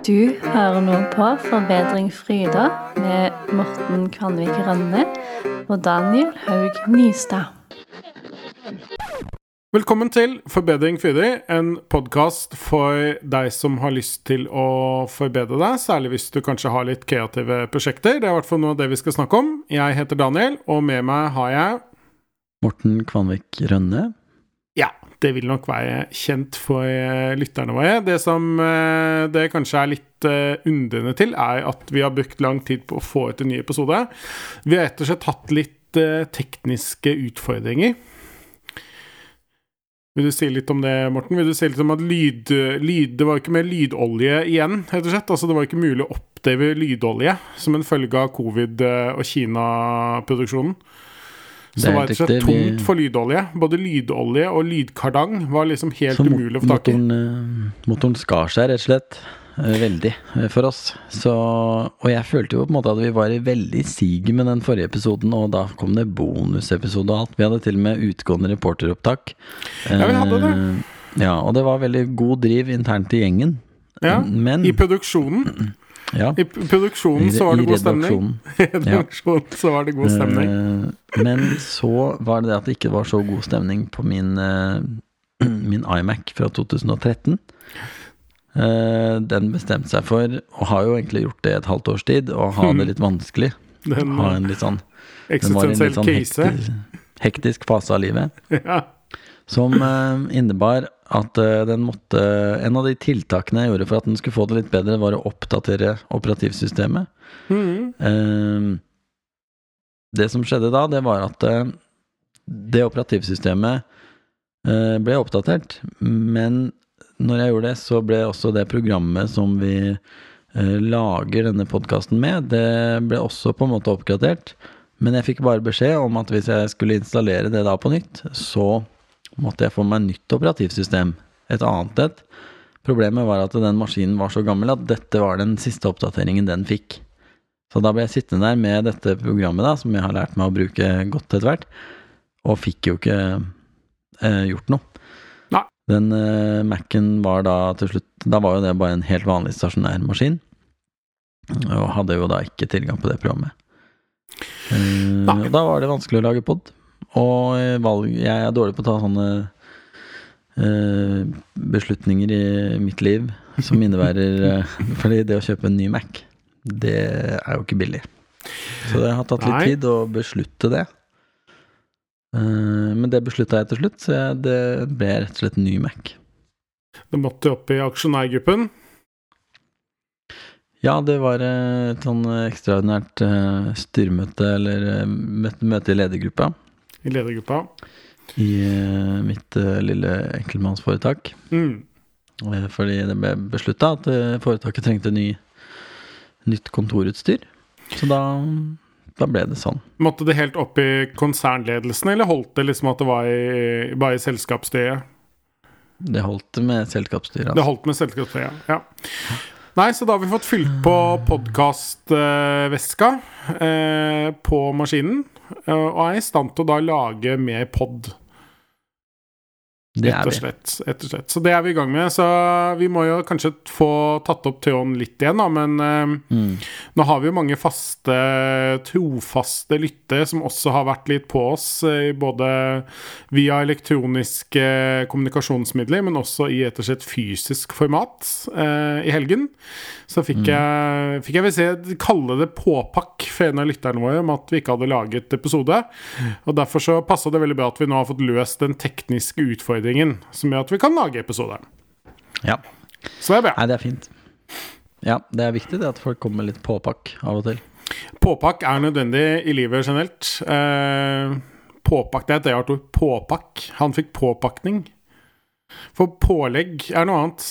Du hører nå på Forbedring Fryda med Morten Kvanvik Rønne og Daniel Haug Nystad. Velkommen til Forbedring Frydi, en podkast for deg som har lyst til å forbedre deg, særlig hvis du kanskje har litt kreative prosjekter. Det er i hvert fall noe av det vi skal snakke om. Jeg heter Daniel, og med meg har jeg Morten Kvanvik Rønne. Det vil nok være kjent for eh, lytterne våre. Det som eh, det kanskje er litt eh, undrende til, er at vi har brukt lang tid på å få ut en ny episode. Vi har rett og slett hatt litt tekniske utfordringer. Vil du si litt om det, Morten? Vil du si litt om at lyd, lyd Det var ikke mer lydolje igjen, rett og slett? Altså, det var ikke mulig å oppdrive lydolje som en følge av covid- og Kina-produksjonen. Så Det var rett og slett tomt for lydolje. Både lydolje og lydkardang var liksom helt Så umulig å få tak i. motoren, eh, motoren skar seg rett og slett eh, veldig eh, for oss. Så, og jeg følte jo på en måte at vi var i veldig siget med den forrige episoden, og da kom det bonusepisode og alt. Vi hadde til og med utgående reporteropptak. Ja, vi hadde det. Ja, og det var veldig god driv internt i gjengen. Ja, Men I produksjonen ja, I produksjonen så var det god stemning. I redaksjonen så var det god stemning. Men så var det det at det ikke var så god stemning på min, eh, min iMac fra 2013. Eh, Den bestemte seg for, og har jo egentlig gjort det et halvt års tid, å ha det litt vanskelig. Den Ha en litt sånn Den var i en litt sånn hektisk, hektisk fase av livet. Ja. Som eh, innebar at eh, den måtte En av de tiltakene jeg gjorde for at den skulle få det litt bedre, var å oppdatere operativsystemet. Mm. Eh, det som skjedde da, det var at eh, det operativsystemet eh, ble oppdatert, men når jeg gjorde det, så ble også det programmet som vi lager denne podkasten med, det ble også på en måte oppgradert. Men jeg fikk bare beskjed om at hvis jeg skulle installere det da på nytt, så måtte jeg få meg nytt operativsystem. Et annet et. Problemet var at den maskinen var så gammel at dette var den siste oppdateringen den fikk. Så da ble jeg sittende der med dette programmet, da, som jeg har lært meg å bruke godt etter hvert, og fikk jo ikke eh, gjort noe. Nei. Den eh, Mac-en var da til slutt Da var jo det bare en helt vanlig stasjonær maskin, og hadde jo da ikke tilgang på det programmet. Eh, da var det vanskelig å lage pod. Og eh, valg, jeg er dårlig på å ta sånne uh, beslutninger i mitt liv som innebærer uh, Fordi det å kjøpe en ny Mac, det er jo ikke billig. Så det har tatt litt Nei. tid å beslutte det. Men det beslutta jeg til slutt, så jeg, det ble rett og slett en ny Mac. Du måtte opp i aksjonærgruppen. Ja, det var et sånn ekstraordinært styrmøte, eller møte i ledergruppa, i ledergruppa. i uh, mitt uh, lille enkeltmannsforetak. Mm. Eh, Fordi det ble beslutta at foretaket trengte ny, nytt kontorutstyr. Så da, da ble det sånn. Måtte det helt opp i konsernledelsen, eller holdt det liksom at det var i, bare i selskapsstyret? Det holdt med selskapsstyret. Det Altså. holdt med selskapsstyret, ja. Nei, så da har vi fått fylt på podkastveska eh, på maskinen, og er i stand til å da lage mer pod. Det Rett og slett. Rett og slett. Så det er vi i gang med. Så vi må jo kanskje få tatt opp tråden litt igjen, da, men eh, Mm. nå har vi jo mange faste, trofaste lyttere som også har vært litt på oss, eh, både via elektroniske kommunikasjonsmidler, men også i rett og slett fysisk format eh, i helgen. Så fikk jeg, fikk jeg vil si, kalle det påpakk for en av lytterne våre om at vi ikke hadde laget episode. Og derfor så passa det veldig bra at vi nå har fått løst den tekniske utfordringen som gjør at vi kan lage episoder. Ja. Så det er bra. Nei, det er fint. Ja, det er viktig det at folk kommer med litt påpakk av og til. Påpakk er nødvendig i livet generelt. Eh, påpakk, det er et rart ord. Påpakk. Han fikk påpakning. For pålegg er noe annet.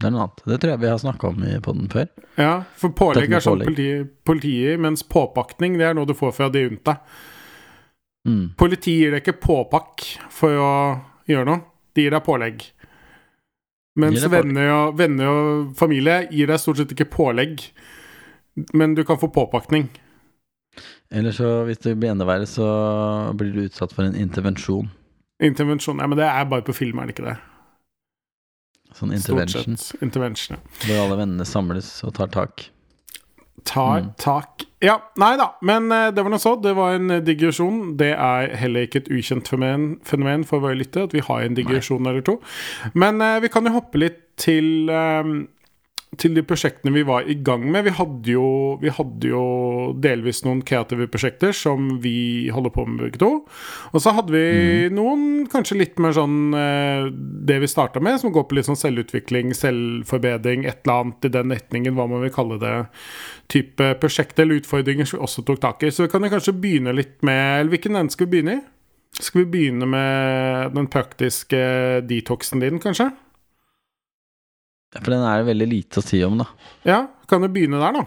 Det er noe annet. Det tror jeg vi har snakka om i poden før. Ja, for pålegg er sånn politi, politiet mens påpakning det er noe du får fra Diunta. Mm. Politiet gir deg ikke påpakk for å gjøre noe. De gir deg pålegg. Mens venner og, venner og familie gir deg stort sett ikke pålegg. Men du kan få påpakning. Eller så, hvis det blir enda verre, så blir du utsatt for en intervensjon. Intervensjon. Ja, men det er bare på film, er det ikke det? Sånn intervention. Stort sett. Intervention. ja. Hvor alle vennene samles og tar tak. Tar Mm. tak Ja, nei da, men eh, det var noe så. Det var en eh, digresjon. Det er heller ikke et ukjent fenomen, fenomen for våre lyttere at vi har en digresjon eller to. Men eh, vi kan jo hoppe litt til eh, til de prosjektene vi var i gang med. Vi hadde jo, vi hadde jo delvis noen kreative prosjekter som vi holder på med begge to. Og så hadde vi noen kanskje litt mer sånn eh, det vi starta med, som går på litt sånn selvutvikling, selvforbedring, et eller annet i den retningen, hva man vil kalle det. Type prosjekt eller utfordringer som vi også tok tak i. Så vi kan kanskje begynne litt med Eller hvilken ende skal vi begynne i? Skal vi begynne med den praktiske detoxen din, kanskje? For den er det veldig lite å si om, da. Ja, kan du begynne der, da?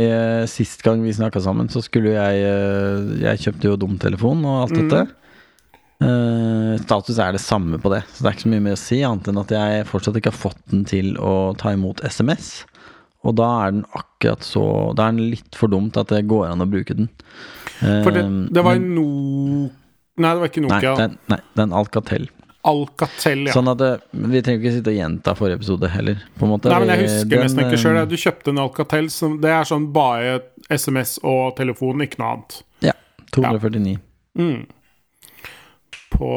Eh, Sist gang vi snakka sammen, så skulle jeg eh, Jeg kjøpte jo dumtelefon og alt Mm. dette. Eh, status er det samme på det, så det er ikke så mye mer å si, annet enn at jeg fortsatt ikke har fått den til å ta imot SMS. Og da er den akkurat så Da er den litt for dumt at det går an å bruke den. For det, det var en no... Nei, det var ikke Nokia. Nei, den, nei, det er en Alcatel. Alcatel, ja. Sånn at det, Vi trenger ikke sitte og gjenta forrige episode heller. På en måte. Nei, men jeg husker den, nesten ikke eh, sjøl. Du kjøpte en Alcatel som Det er sånn bare SMS og telefon, ikke noe annet. Ja. 249. Mm. På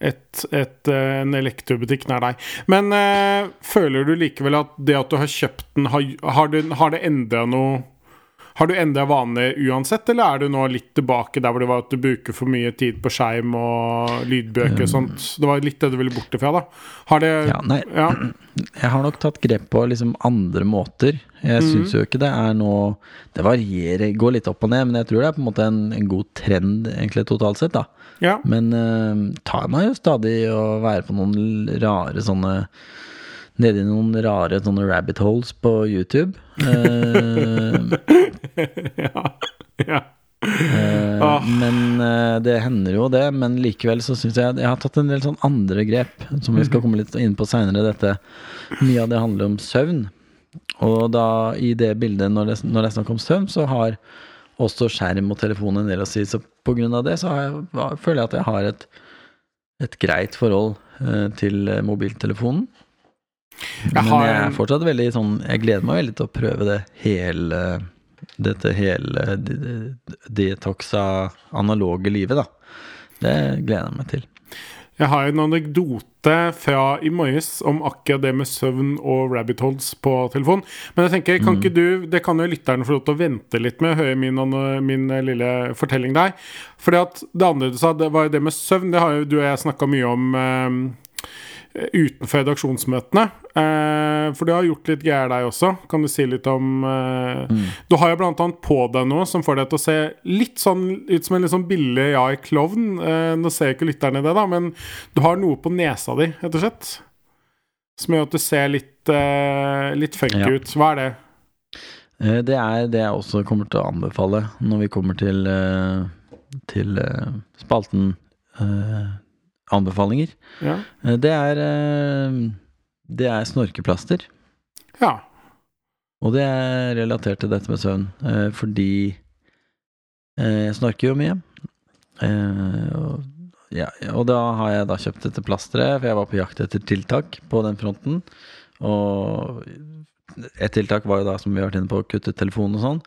et, et, eh, en elektrobutikk nær deg. Men øh, føler du likevel at det at du har kjøpt den, har, har, det, har det endra noe Har du endra vaner uansett, eller er du nå litt tilbake der hvor det var at du bruker for mye tid på skjerm og lydbøker og sånt? Det var litt det du ville bort ifra, da. Har det Ja, nei, ja. jeg har nok tatt grep på liksom andre måter. Jeg syns jo ikke det er noe Det varierer, går litt opp og ned, men jeg tror det er på en måte en, en god trend egentlig totalt sett, da. ja. Men uh, tar meg jo stadig å være på noen rare sånne Nedi noen rare sånne rabbit holes på YouTube. Ja. ja. Uh, oh. Men uh, det hender jo det. Men likevel så syns jeg Jeg har tatt en del sånn andre grep, som vi skal komme litt inn på seinere. Dette Mye av det handler om søvn. Og da i det bildet, når det, når det er snakk om søvn, så har også skjerm og telefon en del å si. Så på grunn av det så har jeg, føler jeg at jeg har et, et greit forhold eh, til mobiltelefonen. Jeg Men jeg er fortsatt veldig sånn Jeg gleder meg veldig til å prøve det hele Dette hele de- de- detoxa analoge livet, da. Det gleder jeg meg til. Jeg har en anekdote fra i morges om akkurat det med søvn og rabbit holes på telefon. Men jeg tenker, kan ikke du Det kan jo lytterne få lov til å vente litt med å høre min, min eh, lille fortelling der. Fordi at det andre du sa, det var jo det med søvn. Det har jo du og jeg snakka mye om eh, utenfor redaksjonsmøtene. Eh, for du har gjort litt greier deg også. Kan du si litt om eh, Du har jo blant annet på deg noe som får deg til å se litt sånn ut som en litt sånn billig ja-klovn. Eh, nå ser jeg ikke lytterne det, da, men du har noe på nesa di, rett og slett. Som gjør at du ser litt, eh, litt funky Ja. ut. Hva er det? Eh, Det er det jeg også kommer til å anbefale når vi kommer til, eh, til eh, spalten eh, anbefalinger. Ja. Eh, Det er eh, Det er snorkeplaster. ja. Og det er relatert til dette med søvn, eh, fordi jeg snorker jo mye. Ja, og da har jeg da kjøpt dette plasteret, for jeg var på jakt etter tiltak på den fronten. Og et tiltak var jo da, som vi har vært inne på, å kutte telefonen og sånn.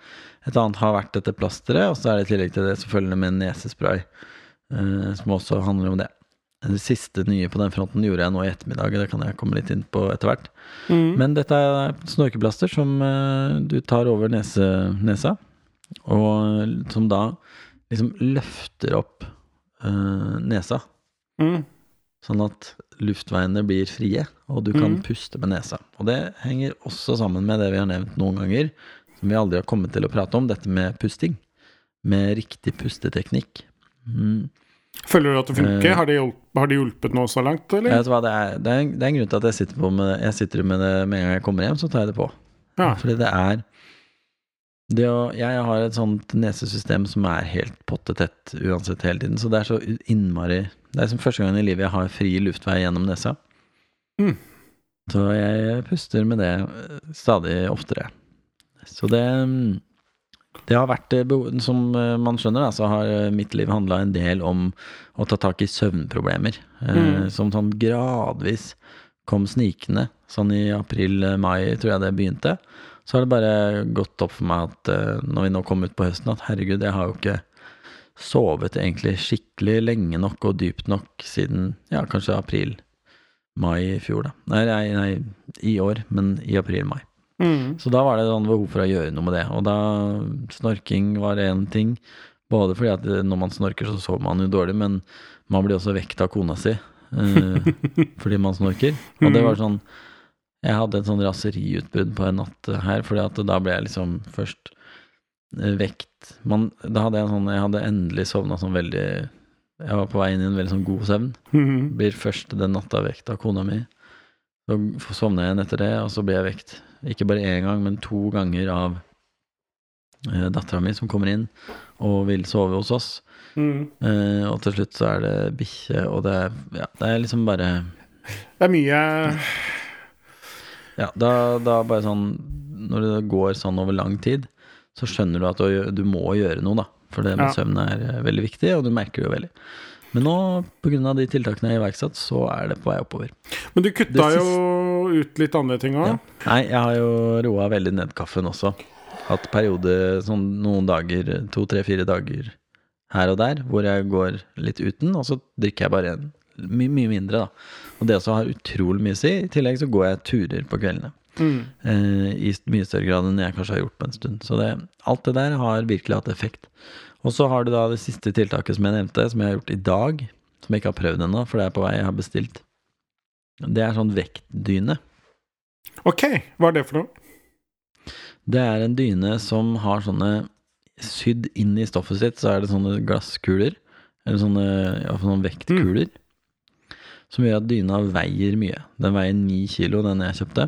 Et annet har vært dette plasteret, og så er det i tillegg til det selvfølgelig med nesespray, som også handler om det. Det siste nye på den fronten gjorde jeg nå i ettermiddag, det kan jeg komme litt inn på etter hvert. Mm. Men dette er snorkeplaster som eh, du tar over nese, nesa, og som da liksom løfter opp uh, nesa, Mm. sånn at luftveiene blir frie, og du kan mm. puste med nesa. Og det henger også sammen med det vi har nevnt noen ganger, som vi aldri har kommet til å prate om, dette med pusting. Med riktig pusteteknikk. Mm. Føler du at det funker? Eh. Har det, hjulpet, har det hjulpet nå så langt, eller? Vet du hva, det er, det, er det er en grunn til at jeg sitter, på med, jeg sitter med det med en gang jeg kommer hjem, så tar jeg det på. Ja. Fordi det er det å, Jeg har et sånt nesesystem som er helt pottetett uansett hele tiden. Så det er så innmari Det er som første gangen i livet jeg har fri luftvei gjennom nesa. Mm. Så jeg puster med det eh, stadig oftere. Så det mm, Det har vært, eh, som eh, man skjønner, så har eh, mitt liv handla en del om å ta tak i søvnproblemer. Mm. Som sånn gradvis kom snikende. Sånn i april-mai tror jeg det begynte. Så har det bare gått opp for meg at når vi nå kom ut på høsten, at herregud, jeg har jo ikke sovet egentlig skikkelig lenge nok og dypt nok siden ja, kanskje april-mai i fjor, da. Nei, nei, nei, i år, men i april-mai. Mm. Så da var det sånn behov for å gjøre noe med det. Og da snorking var én ting. Både fordi at når man snorker, så sover man jo dårlig, men man blir også vekt av kona si eh, fordi man snorker. Og det var sånn Jeg hadde et sånn raseriutbrudd på en natt her, fordi at da ble jeg liksom først eh, vekt man, Da hadde jeg en sånn Jeg hadde endelig sovna sånn veldig Jeg var på vei inn i en veldig sånn god søvn. Mm. Blir først den natta vekt av kona mi. Så sovna jeg igjen etter det, og så blir jeg vekt ikke bare én gang, men to ganger av eh, dattera mi som kommer inn og vil sove hos oss. Mm. Eh, og til slutt så er det bikkje, og det er, ja, det er liksom bare Det er mye Ja, da, da bare sånn Når det går sånn over lang tid, så skjønner du at du, du må gjøre noe, da. For det med Ja. søvn er eh, veldig viktig, og du merker det jo veldig. Men nå, pga. de tiltakene jeg har iverksatt, så er det på vei oppover. Men du kutta siste... jo ut litt andre ting òg. Ja. Nei, jeg har jo roa veldig ned kaffen også. Hatt periode sånn noen dager, to, tre, fire dager her og der, hvor jeg går litt uten, og så drikker jeg bare en. Mye, mye mindre, da. Og det også har utrolig mye å si. I tillegg så går jeg turer på kveldene. Mm. Eh, I mye større grad enn jeg kanskje har gjort på en stund. Så det, alt det der har virkelig hatt effekt. Og så har du da det siste tiltaket som jeg nevnte, som jeg har gjort i dag. Som jeg ikke har prøvd ennå, for det er på vei, jeg har bestilt. Det er sånn vektdyne. Ok, hva er det for noe? Det er en dyne som har sånne Sydd inn i stoffet sitt, så er det sånne glasskuler. Eller sånne, ja, sånne vektkuler. Som gjør at dyna veier mye. Den veier ni kilo, den jeg kjøpte.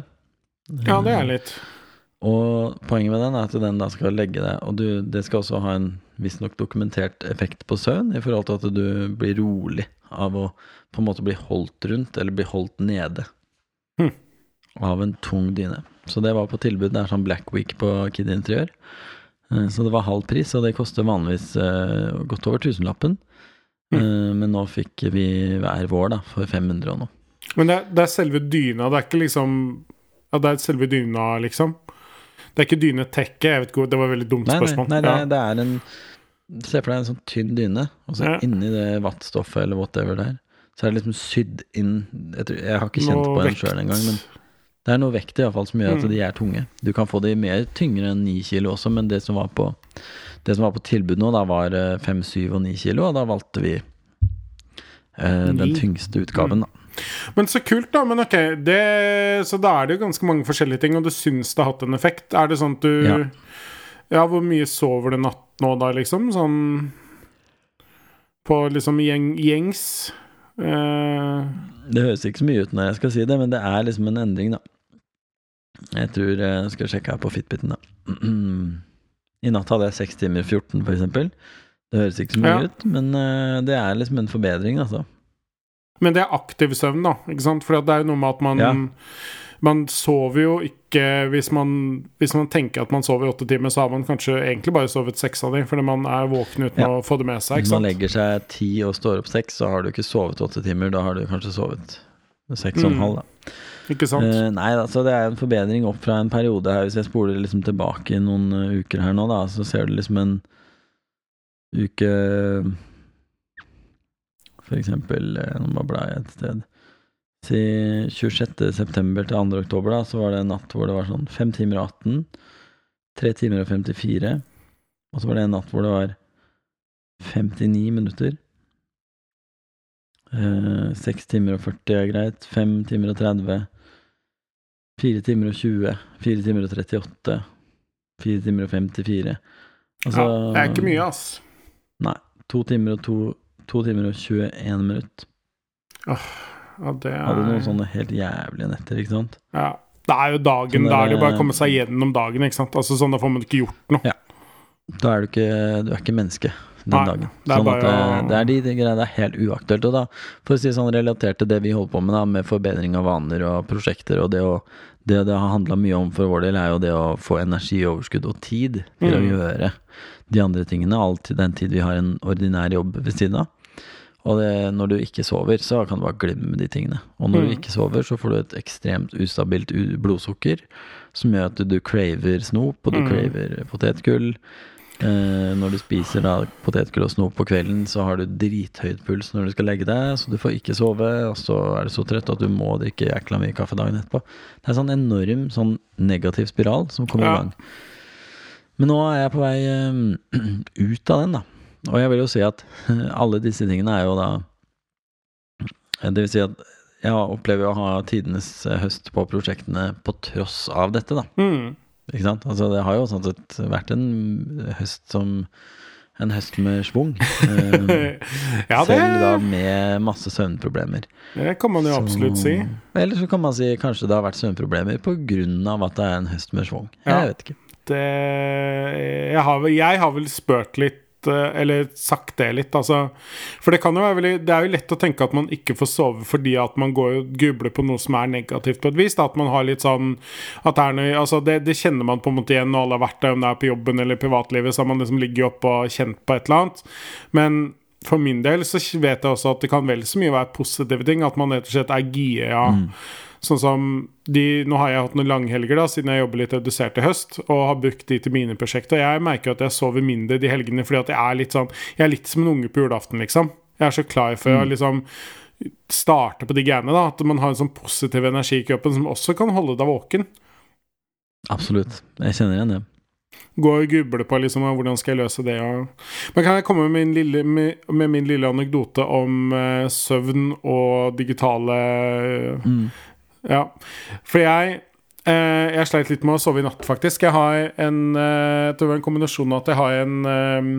Ja, det er litt Og poenget med den er at den da skal legge deg Og du, det skal også ha en visstnok dokumentert effekt på søvn, i forhold til at du blir rolig av å på en måte bli holdt rundt, eller bli holdt nede. Hm. Av en tung dyne. Så det var på tilbud. Det er sånn Black Week på Kid Interiør. Eh, Så det var halv pris, og det koster vanligvis eh, godt over tusenlappen. Eh, Men nå fikk vi hver vår, da, for 500 og noe. Men det er, det er selve dyna, det er ikke liksom Ja, det er selve dyna, liksom? Det er ikke dynetekke. Jeg vet ikke, det var et veldig dumt Nei, nei, spørsmål. nei det, ja. det er en Se for deg en sånn tynn dyne, og så Ja. inni det vattstoffet eller whatever der, så er det liksom sydd inn Jeg, tror, jeg har ikke kjent Noe på den sjøl engang, men det er noe vekt i hvert fall som gjør at Mm. de er tunge. Du kan få de mer tyngre enn 9 kilo også, men det som var på, det som var på tilbud nå, da var 5, 7 og 9 kilo, og da valgte vi eh, den tyngste utgaven, da. Men så kult, da. Men ok, det, så da er det jo ganske mange forskjellige ting, og du syns det har hatt en effekt. Er det sånn at du Ja. Ja, hvor mye sover du natt nå, da, liksom? Sånn På liksom gjeng, gjengs eh, Det høres ikke så mye ut når jeg skal si det, men det er liksom en endring, da. Jeg tror jeg skal sjekke her på Fitbiten, da. I natt hadde jeg 6 timer 14, for eksempel. Det høres ikke så mye Ja. ut, men eh, det er liksom en forbedring, altså. Men det er aktiv søvn, da. Ikke sant? For det er jo noe med at man Ja. Man sover jo ikke hvis man, hvis man tenker at man sover åtte timer, så har man kanskje egentlig bare sovet seks av dem, fordi man er våken uten Ja. å få det med seg. Hvis Ikke man legger seg ti og står opp seks, så har du ikke sovet åtte timer. Da har du kanskje sovet seks og en Mm. halv, da. Ikke sant? Uh, nei, altså det er en forbedring opp fra en periode her. Hvis jeg spoler liksom tilbake i noen eh, uker her nå, da, så ser du liksom en uke For eksempel eh, Nå bare blei jeg et sted. Si 26. september til 2. oktober, da, så var det en natt hvor det var sånn 5 timer og 18, 3 timer og 54, og så var det en natt hvor det var 59 minutter. Eh, 6 timer og 40 er greit. 5 timer og 30. 4 timer og 20. 4 timer og 38. 4 timer og 54. Altså ja, det er ikke mye, ass. Nei. 2 timer og 2, 2 timer og 21 minutt. Ja, det er Hadde noen sånne helt jævlige netter, ikke sant? ja. Det er jo dagen. Da er det jo bare å komme seg gjennom dagen, ikke sant. Altså sånn, Da får man ikke gjort noe. Ja. Da er du ikke Du er ikke menneske den Nei, dagen. det er sånn bare det, det er de, de greiene det er helt uaktuelt. Og da, for å si sånn relatert til det vi holder på med, da, med forbedring av vaner og prosjekter, og det å det det har handla mye om for vår del, er jo det å få energioverskudd og tid til å Mm. gjøre de andre tingene. Alltid den tid vi har en ordinær jobb ved siden av. Og det, når du ikke sover, så kan du bare glemme de tingene. Og når Mm. du ikke sover, så får du et ekstremt ustabilt blodsukker som gjør at du, du craver snop, og du Mm. craver potetgull. Eh, når du spiser da potetgull og snop på kvelden, så har du drithøyt puls når du skal legge deg, så du får ikke sove, og så er du så trøtt at du må drikke jækla mye kaffe dagen etterpå. Det er en sånn enorm sånn negativ spiral som kommer Ja. i gang. Men nå er jeg på vei eh, ut av den, da. Og jeg vil jo si at alle disse tingene er jo da Det vil si at jeg opplever å ha tidenes eh, høst på prosjektene på tross av dette, da. Mm. Ikke sant? Altså, det har jo sånn sett vært en høst som En høst med schwung. Eh, ja, Selv da med masse søvnproblemer. det kan man jo absolutt si. Eller så kan man si kanskje det har vært søvnproblemer pga. at det er en høst med schwung. Ja. Jeg vet ikke. Det, jeg, har, jeg har vel spurt litt eh, eller sagt det litt, altså. For det kan jo være veldig Det er jo lett å tenke at man ikke får sove fordi at man går og grubler på noe som er negativt på et vis. Da, at man har litt sånn at det, er noe, altså det, det kjenner man på en måte igjen når alle har vært der, om det er på jobben eller privatlivet, så har man liksom ligget oppe og kjent på et eller annet. Men for min del så vet jeg også at det kan vel så mye være positive ting. At man rett og slett er gira. Sånn som de, Nå har jeg hatt noen langhelger da, siden jeg jobber litt redusert i høst, og har brukt de til mine prosjekter. Jeg merker at jeg sover mindre de helgene fordi at jeg er litt sånn Jeg er litt som en unge på julaften, liksom. Jeg er så klar for å liksom starte på de greiene. da At man har en sånn positiv energi i kroppen som også kan holde deg våken. Absolutt. Jeg kjenner igjen det. Gå og gruble på liksom hvordan skal jeg løse det. Men kan jeg komme med min lille, med, med min lille anekdote om eh, søvn og digitale Mm. Ja. For jeg eh, Jeg sleit litt med å sove i natt, faktisk. Jeg har en eh, Det var en kombinasjon av at jeg har en eh,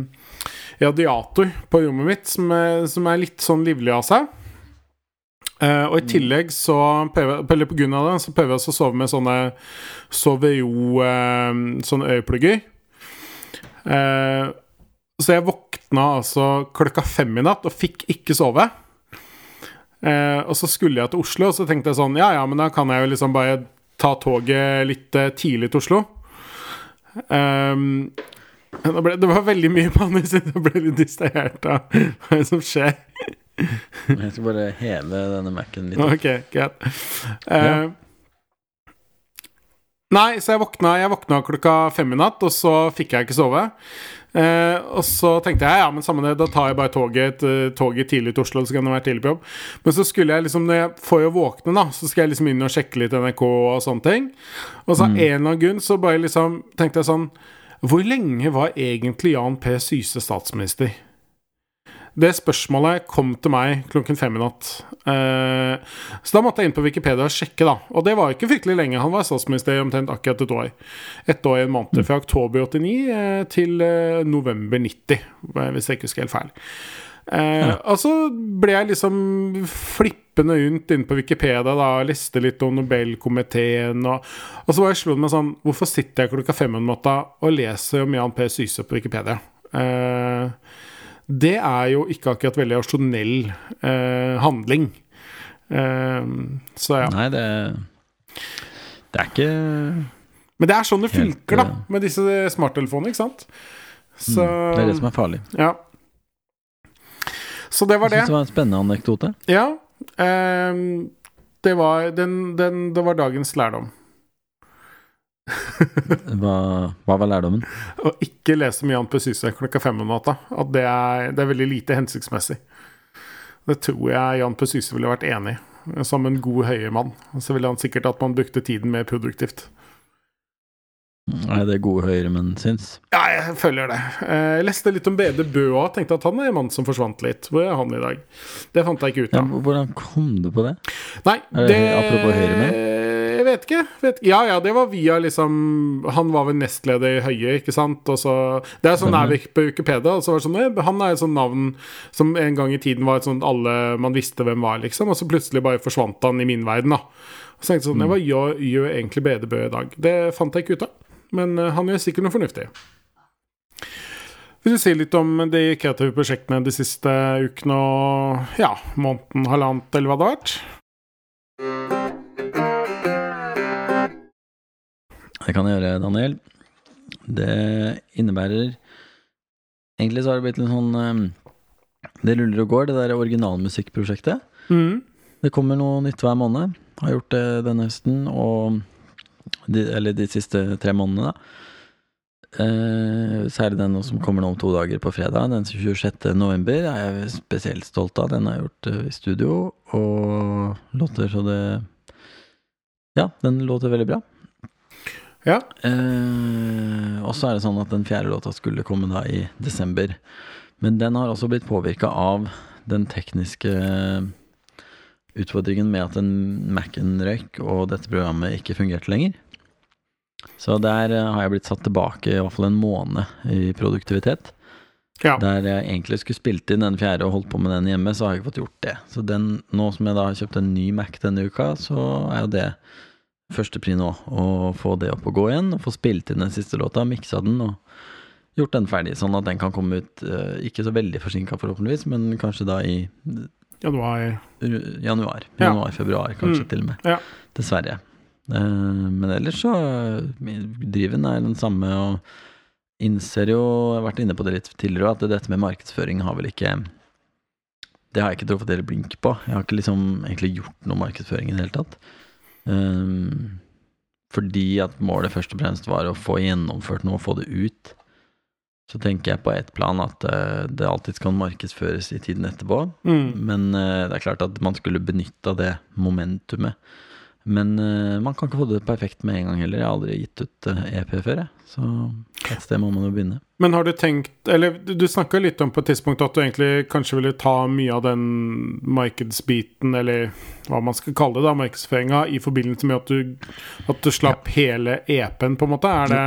radiator på rommet mitt som er, som er litt sånn livlig av seg. Eh, og i tillegg så prøver, Eller på grunn av det så prøver jeg også å sove med sånne Soveo eh, Sånne øyeplugger. Eh, så jeg våkna altså klokka fem i natt og fikk ikke sove. Eh, og så skulle jeg til Oslo, og så tenkte jeg sånn Ja, ja, men da kan jeg jo liksom bare ta toget litt eh, tidlig til Oslo. Um, det, ble, det var veldig mye siden. Jeg ble litt distrahert av hva som skjer. Jeg skal bare heve denne Mac-en litt. Ok, greit. Eh, Nei, så jeg våkna, jeg våkna klokka fem i natt, og så fikk jeg ikke sove. Eh, og så tenkte jeg ja, men samme det, da tar jeg bare toget, eh, toget tidlig til Oslo, så kan det være tidlig på jobb. Men så skulle jeg liksom, når jeg får jo våkne, da, så skal jeg liksom inn og sjekke litt NRK og sånne ting. Og så av en eller annen grunn så bare liksom tenkte jeg sånn Hvor lenge var egentlig Jan P. Syse statsminister? Det spørsmålet kom til meg klokken fem i natt. Eh, så da måtte jeg inn på Wikipedia og sjekke, da. Og det var ikke fryktelig lenge. Han var statsminister i omtrent akkurat et år. Ett år i en måned. Fra oktober 89 eh, til eh, november 90, eh, hvis jeg ikke husker helt feil. Eh, Og så ble jeg liksom flippende rundt inne på Wikipedia da, og leste litt om Nobelkomiteen. Og, og så var slo slått meg sånn Hvorfor sitter jeg klokka fem om natta og leser om Jan P. Syse på Wikipedia? Eh, det er jo ikke akkurat veldig rasjonell eh, handling. Eh, så ja. Nei, det Det er ikke Men det er sånn det funker, da, eh, med disse smarttelefonene, ikke sant? Så mm, Det er det som er farlig. Ja. Så det var det. Jeg synes det var en spennende anekdote. Ja. Eh, det, var, den, den, det var dagens lærdom. Hva, hva var lærdommen? Å ikke lese mye Jan P. Syse klokka fem om natta. At det er, det er veldig lite hensiktsmessig. Det tror jeg Jan P. Syse ville vært enig i. Som en god høyremann. Så ville han sikkert at man brukte tiden mer produktivt. Er det gode høyremenn syns? Ja, jeg føler det. Eh, Jeg leste litt om Bede Bø og tenkte at han er en mann som forsvant litt. Hvor er han i dag? Det fant jeg ikke ut Ja, hvordan kom du på det? Nei, Er det apropos Høyremenn? Jeg vet ikke. Vet, ja, ja, det var via liksom Han var vel nestleder i Høie, ikke sant? Og så Det er sånn. Ervik på Wikipedia. Og så var det sånn «Eh, Han er et sånt navn som en gang i tiden var et sånt alle man visste hvem var, liksom. Og så plutselig bare forsvant han i min verden, da. Og så tenkte jeg sånn Hva gjør, gjør egentlig Bedebø i dag? Det fant jeg ikke ut av. Men eh, han gjør sikkert noe fornuftig. Vil du si litt om de kreative prosjektene de siste ukene og ja, måneden, halvannet, eller hva det har vært? Det kan jeg gjøre, Daniel. Det innebærer Egentlig så har det blitt en sånn eh, Det ruller og går, det der originalmusikkprosjektet. Mm. Det kommer noe nytt hver måned. Har gjort det denne høsten, og de, Eller de siste tre månedene, da. Eh, særlig den som kommer nå om to dager på fredag, den 26. november, er jeg spesielt stolt av. Den har jeg gjort eh, i studio, og låter så det Ja, den låter veldig bra. Ja. Eh, og så er det sånn at den fjerde låta skulle komme da i desember. Men den har også blitt påvirka av den tekniske utfordringen med at en Mac-en røyk, og dette programmet ikke fungerte lenger. Så der eh, har jeg blitt satt tilbake i hvert fall en måned i produktivitet. ja. Der jeg egentlig skulle spilt inn den fjerde og holdt på med den hjemme, så har jeg ikke fått gjort det. Så den, nå som jeg da har kjøpt en ny Mac denne uka, så er jo det førstepri nå. Å få det opp og gå igjen, og få spilt inn den siste låta, miksa den og gjort den ferdig. Sånn at den kan komme ut eh, ikke så veldig forsinka forhåpentligvis, men kanskje da i Januar. Januar, januar. Ja. Januar-februar, kanskje Mm. til og med. Ja. Dessverre. Eh, men ellers så eh, Driven er den samme, og innser jo Jeg har vært inne på det litt tidligere, at dette med markedsføring har vel ikke Det har jeg ikke truffet dere blink på. Jeg har ikke liksom egentlig gjort noe markedsføring i det hele tatt. Um, fordi at målet først og fremst var å få gjennomført noe, få det ut. Så tenker jeg på ett plan at eh, det alltid skal markedsføres i tiden etterpå. Mm. Men eh, det er klart at man skulle benytta det momentumet. Men eh, man kan ikke få det perfekt med en gang heller. Jeg har aldri gitt ut eh, EP før, jeg. Så et sted må man jo begynne. Men har du tenkt Eller du, snakka litt om på et tidspunkt at du egentlig kanskje ville ta mye av den markedsbiten, eller hva man skal kalle det, da, markedsføringa, i forbindelse med at du, at du slapp hele EP-en, på en måte? Er det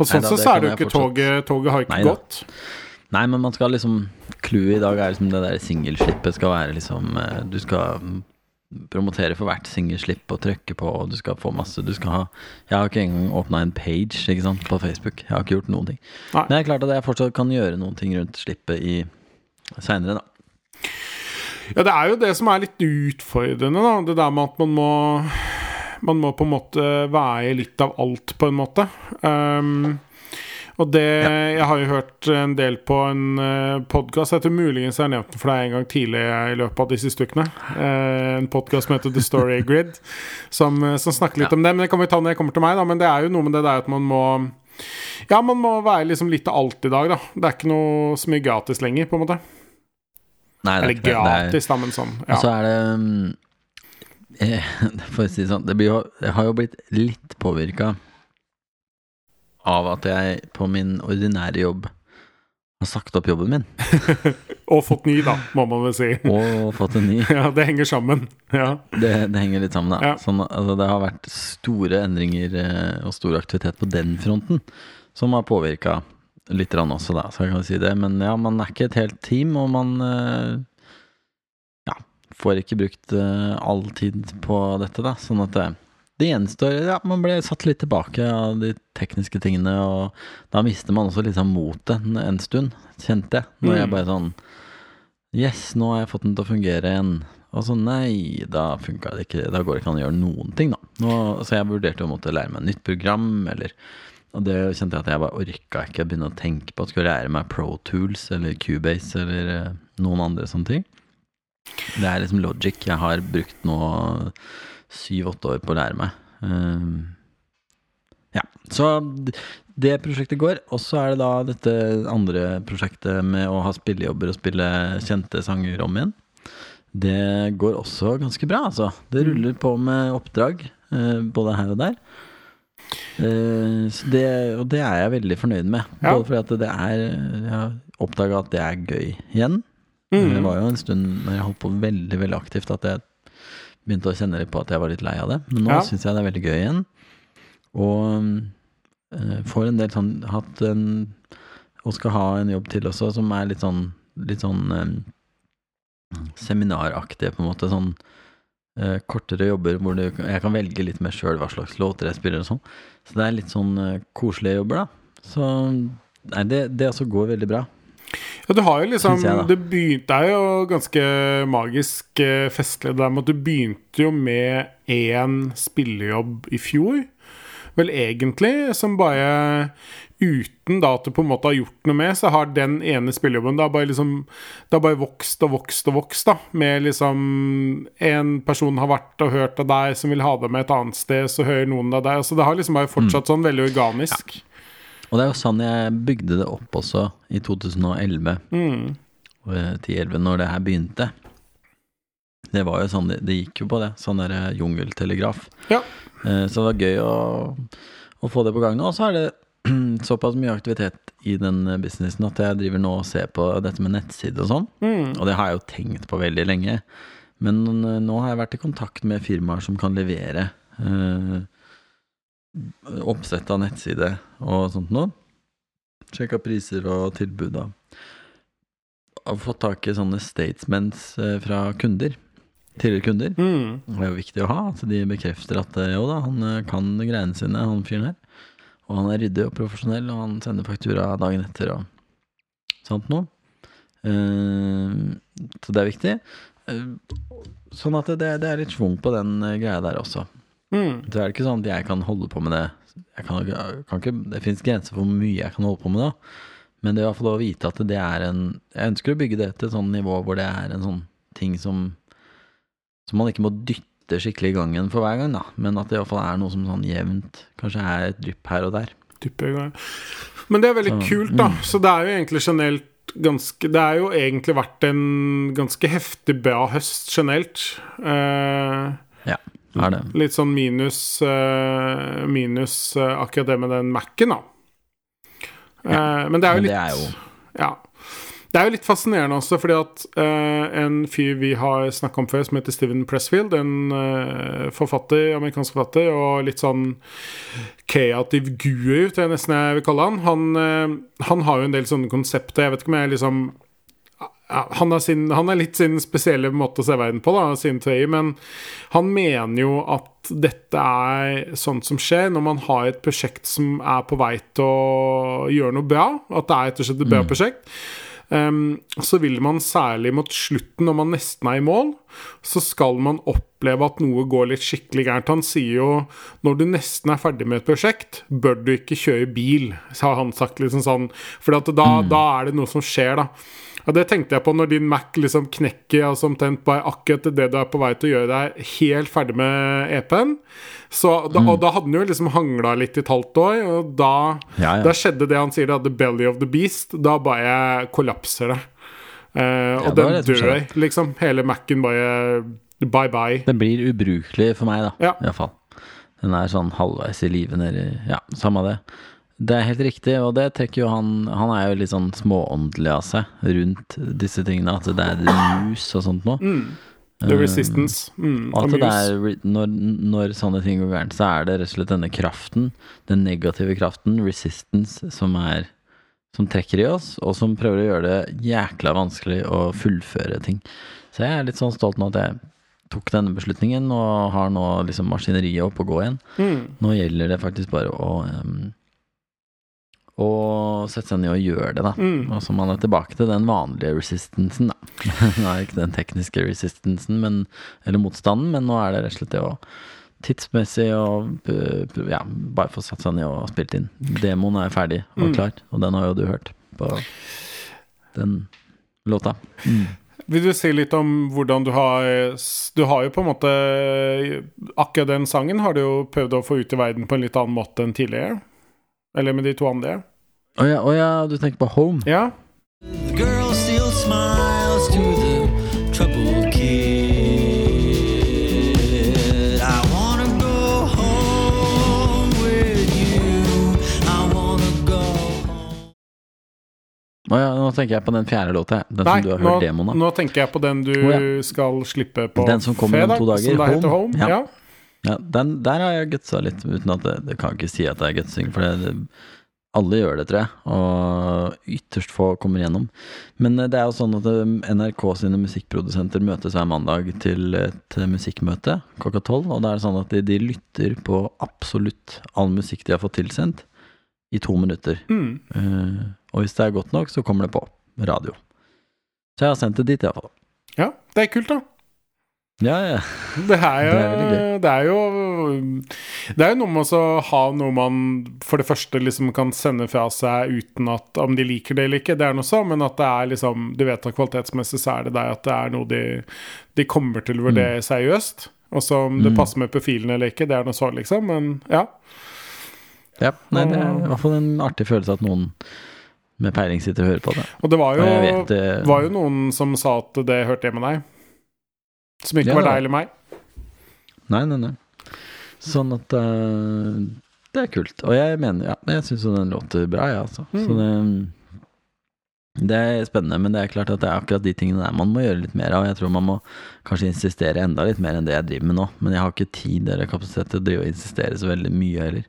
Og sånn sett så er det jo ikke toget Toget har ikke Neida. gått. Nei, men man skal liksom Clouet i dag er liksom det der singelskipet skal være liksom eh, Du skal promotere for hvert singelslipp og trykke på, og du skal få masse Du skal ha Jeg har ikke engang åpna en page ikke sant, på Facebook. Jeg har ikke gjort noen ting. Nei. Men det er klart at jeg fortsatt kan gjøre noen ting rundt slippet i seinere, da. Ja, det er jo det som er litt utfordrende, da. Det der med at man må Man må på en måte veie litt av alt, på en måte. Um, og det Jeg har jo hørt en del på en uh, podkast, jeg tror muligens jeg har nevnt den for deg en gang tidlig i løpet av disse stykkene. Eh, en podkast som heter The Story Grid, som, eh, som snakker litt Ja. om det. Men det kan vi ta når jeg kommer til meg, da. Men det er jo noe med det der at man må Ja, man må være liksom litt av alt i dag, da. Det er ikke noe så mye gratis lenger, på en måte. Nei, det er Eller det. Er- gratis, da, men sånn. Og så er det um, eh, For å si det sånn, det, blir jo, jeg har jo blitt litt påvirka av at jeg på min ordinære jobb har sagt opp jobben min, Og fått ny, da, må man vel si. og fått en ny. Ja, det henger sammen. Ja. Det, det henger litt sammen, da. Ja. Sånn, altså, det har vært store endringer eh, og stor aktivitet på den fronten, som har påvirka litt rann også, da, så jeg kan si det. Men ja, man er ikke et helt team, og man eh, ja, får ikke brukt eh, all tid på dette, da. Sånn at det, det gjenstår Ja, man ble satt litt tilbake av de tekniske tingene, og da mister man også sånn motet en, en stund, kjente jeg. Når jeg Mm. bare sånn Yes, nå har jeg fått den til å fungere igjen. Og så nei, da funka det ikke. Da går det ikke an å gjøre noen ting, da. Nå, så jeg vurderte å måtte lære meg nytt program, eller Og det kjente jeg at jeg bare orka ikke å begynne å tenke på at skulle lære meg Pro Tools eller Cubase eller eh, noen andre sånne ting. Det er liksom logic jeg har brukt nå syv-åtte år på å lære meg. Ehm, ja, så det prosjektet går. Og så er det da dette andre prosjektet med å ha spillejobber og spille kjente sanger om igjen. Det går også ganske bra, altså. Det ruller på med oppdrag, eh, både her og der. Eh, så det, og det er jeg veldig fornøyd med. Ja. Både fordi at det er Jeg har oppdaga at det er gøy igjen. Mm. Det var jo en stund når jeg holdt på veldig veldig aktivt at jeg begynte å kjenne litt på at jeg var litt lei av det. Men nå Ja. syns jeg det er veldig gøy igjen. Og uh, får en del sånn hatt en Og skal ha en jobb til også som er litt sånn litt sånn um, seminaraktige, på en måte. Sånn uh, kortere jobber hvor du, jeg kan velge litt mer sjøl hva slags låter jeg spiller og sånn. Så det er litt sånn uh, koselige jobber, da. Så nei, det, det også går veldig bra. Ja, du har jo liksom jeg. Det begynte er jo ganske magisk eh, festlig det der med at du begynte jo med én spillejobb i fjor. vel egentlig, som bare Uten da at du på en måte har gjort noe med, så har den ene spillejobben da bare liksom Det har bare vokst og vokst og vokst, da. Med liksom En person har vært og hørt av deg som vil ha deg med et annet sted, så hører noen av deg. Så det har liksom bare fortsatt sånn veldig organisk. Og det er jo sånn jeg bygde det opp også i 2011. Mm. eh, 10-11, når det her begynte. Det var jo sånn, det, gikk jo på det. Sånn der eh, jungeltelegraf. Ja. Eh, Så det var gøy å, å få det på gang nå. Og så er det såpass mye aktivitet i den businessen at jeg driver nå og ser på dette med nettside og sånn. Mm. Og det har jeg jo tenkt på veldig lenge. Men eh, nå har jeg vært i kontakt med firmaer som kan levere eh, oppsett av nettside og sånt noe. Sjekka priser og tilbud og Har fått tak i sånne statements eh, fra kunder. Tidligere kunder. Mm. Det er jo viktig å ha, Så de bekrefter at eh, jo da, han eh, kan greiene sine, han fyren her. Og han er ryddig og profesjonell, og han sender faktura dagen etter og sånt noe. Så det er viktig. Sånn at det, det er litt schwung på den greia der også. Mm. Så er det ikke sånn at jeg kan holde på med det jeg kan, kan ikke, Det fins grenser for hvor mye jeg kan holde på med det. Men det er i hvert fall å vite at det er en Jeg ønsker å bygge det til et sånn nivå hvor det er en sånn ting som Som man ikke må dytte skikkelig i gangen for hver gang, da. Men at det i hvert fall er noe som sånn jevnt Kanskje er et drypp her og der. Men det er veldig Så, kult, da. mm. Så det er jo egentlig generelt ganske Det er jo egentlig vært en ganske heftig bra høst generelt. Uh, Ja, er det. litt sånn minus uh, Minus uh, akkurat det med den Mac-en, da. Ja, men det er jo litt det er jo Ja. Det er jo litt fascinerende også, fordi at uh, en fyr vi har snakka om før, som heter Steven Pressfield, en uh, forfatter, amerikansk forfatter, og litt sånn kreativ guru, tror jeg nesten jeg vil kalle han. Han, uh, han har jo en del sånne konsepter. Jeg vet ikke om jeg liksom ja, han, er sin, han er litt sin spesielle måte å se verden på, da, sin teori, men han mener jo at dette er sånt som skjer når man har et prosjekt som er på vei til å gjøre noe bra. At det er rett og slett et bra prosjekt. Um, så vil man særlig mot slutten, når man nesten er i mål, så skal man oppleve at noe går litt skikkelig gærent. Han sier jo når du nesten er ferdig med et prosjekt, bør du ikke kjøre bil, har han sagt. liksom sånn For da, mm. da er det noe som skjer, da. Og det tenkte jeg på når din Mac liksom knekker altså omtrent bare akkurat det du er på vei til å gjøre deg helt ferdig med EP-en. Mm. Og da hadde den jo liksom hangla litt i et halvt år, og da, Ja, ja. da skjedde det han sier, da, the belly of the beast. Da bare kollapser det. Eh, og det den dør, liksom. Hele Mac-en bare bye bye. Den blir ubrukelig for meg, da. Ja. Iallfall. Den er sånn halvveis i livet nedi Ja, samme det. Det er helt riktig, og det trekker jo han Han er jo litt sånn smååndelig av seg rundt disse tingene. At det er mus og sånt noe. The resistance. Mm, At det er, når, når sånne ting går gærent, så er det rett og slett denne kraften, den negative kraften, resistance, som er Som trekker i oss, og som prøver å gjøre det jækla vanskelig å fullføre ting. Så jeg er litt sånn stolt nå at jeg tok denne beslutningen, og har nå liksom maskineriet opp og gå igjen. Mm. Nå gjelder det faktisk bare å em, Å sette seg ned og gjøre det, da. Mm. Og så man er tilbake til den vanlige resistansen, da. nå er ikke den tekniske resistansen, men, eller motstanden, men nå er det rett og slett det å tidsmessig og p- ja, bare få satt seg ned og spilt inn. Demoen er ferdig og Mm. klar, og den har jo du hørt på den låta. Mm. Vil du si litt om hvordan du har Du har jo på en måte Akkurat den sangen har du jo prøvd å få ut i verden på en litt annen måte enn tidligere. Eller med de to andre. Å ja, oh ja, du tenker på Home? Ja. The girl still smiles to the troubled kid. I wanna go home with you. I wanna go home. Å ja, nå tenker jeg på den fjerde låta. Den Nei, som du har nå, hørt demoen av. nå tenker jeg på den du skal slippe på Den som kommer om to dager, som da heter Home. Home. Ja. Ja. Ja, den, der har jeg gutsa litt, uten at det, det kan ikke si at det er gutsing, for det, alle gjør det, tror jeg, og ytterst få kommer gjennom. Men eh, det er jo sånn at eh, NRK sine musikkprodusenter møtes hver mandag til et musikkmøte klokka tolv, og da er det sånn at de, de lytter på absolutt all musikk de har fått tilsendt, i to minutter. Mm. Uh, og hvis det er godt nok, så kommer det på radio. Så jeg har sendt det dit, iallfall. ja, det er kult, da. Ja, ja. Det er jo Det er. Jo, det er jo noe med å ha noe man for det første liksom kan sende fra seg uten at om de liker det eller ikke, det er noe så, men at det er liksom Du vet at kvalitetsmessig så er det der at det er noe de, de kommer til å vurdere seriøst. Og så om det Mm. passer med profilen eller ikke, det er noe så, liksom. Men ja. ja. Nei, det er i hvert fall en artig følelse at noen med peiling sitter og hører på det. Og det var jo, vet var jo noen som sa at det hørte hjemme deg. Som ikke Ja, var deg eller meg. Nei, nei, nei. Sånn at uh, Det er kult. Og jeg mener, ja, jeg syns jo den låter bra, jeg, altså. Mm. Så det det er spennende, men det er klart at det er akkurat de tingene der man må gjøre litt mer av. Jeg tror man må kanskje insistere enda litt mer enn det jeg driver med nå. Men jeg har ikke tid eller kapasitet til å drive og insistere så veldig mye heller.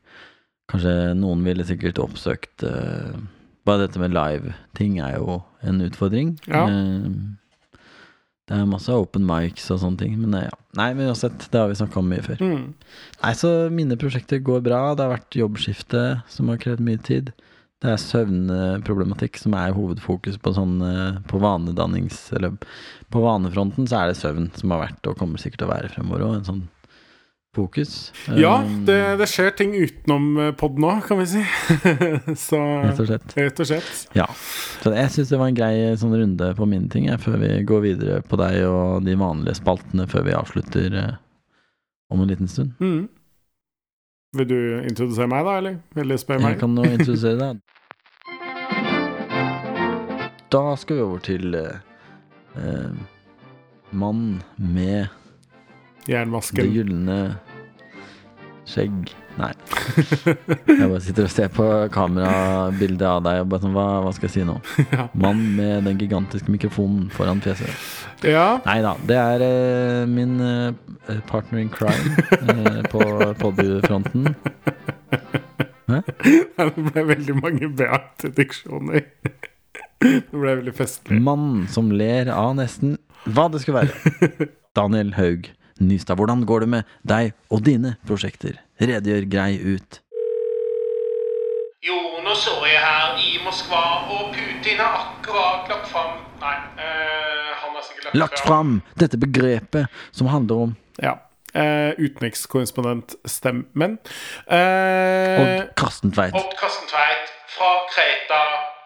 Kanskje noen ville sikkert oppsøkt uh, Bare dette med live-ting er jo en utfordring. Ja. Eh, det er masse open mics og sånne ting. Men eh, ja. Nei, men uansett, det har vi snakka om mye før. Mm. Nei, så mine prosjekter går bra. Det har vært jobbskifte som har krevd mye tid. Det er søvnproblematikk som er hovedfokus på sånn eh, På vanedannings... Eller på vanefronten så er det søvn som har vært og kommer sikkert til å være fremover òg. En sånn fokus. Ja, Um, det, det skjer ting utenom pod nå, kan vi si. så Rett og slett. Rett og slett. Ja. Så jeg syns det var en grei sånn runde på mine ting, jeg, før vi går videre på deg og de vanlige spaltene før vi avslutter eh, om en liten stund. Mm. Vil du introdusere meg, da, eller? Eller spørre meg? Jeg kan nå introdusere deg. Da skal vi over til eh, eh, mann med det Jernvasken. gylne skjegg Nei. Jeg bare sitter og ser på kamerabildet av deg og bare sånn Hva, hva skal jeg si nå? Ja. Mann med den gigantiske mikrofonen foran fjeset. ja. Nei da. Det er uh, min uh, partner in crime uh, på podiefronten. Det ble veldig mange beatediksjoner. Det ble veldig festlig. Mann som ler av nesten hva det skulle være. Daniel Haug Nystad, hvordan går det med deg og dine prosjekter? Redegjør grei ut. Jo, nå så jeg her i Moskva, og Putin har akkurat lagt fram Nei, øh, han har sikkert Lagt fram dette begrepet som handler om Ja. Eh, Utenrikskorrespondentstemmen. Uh, Odd Karsten Tveit. Odd Karsten Tveit fra Kreta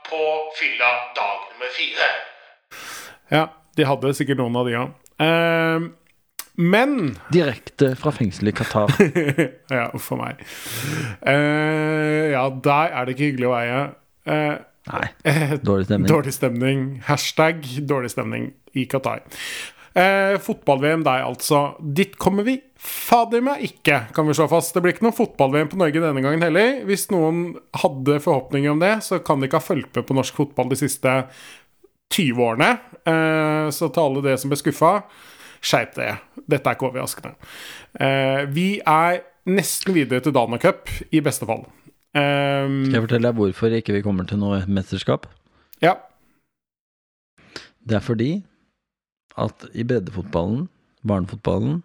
på fylla dag nummer fire. Ja, de hadde sikkert noen av de òg. Eh, men Direkte fra fengselet i Qatar. Ja, a meg. Uh, ja, der er det ikke hyggelig å eie. Uh, Nei, eh, dårlig stemning. Dårlig stemning. Hashtag dårlig stemning i Qatar. Eh, Fotball-VM deg, altså. Dit kommer vi fader meg ikke, kan vi slå fast. Det blir ikke noe fotball-VM på Norge denne gangen heller. Hvis noen hadde forhåpninger om det, så kan de ikke ha fulgt med på norsk fotball de siste 20 årene. Eh, så til alle dere som ble skuffa, skjerp dere. Dette er ikke overraskende. Eh, vi er nesten videre til Dana Cup, i beste fall. Eh, Skal jeg fortelle deg hvorfor ikke vi kommer til noe mesterskap? ja. Det er fordi at i breddefotballen, barnefotballen,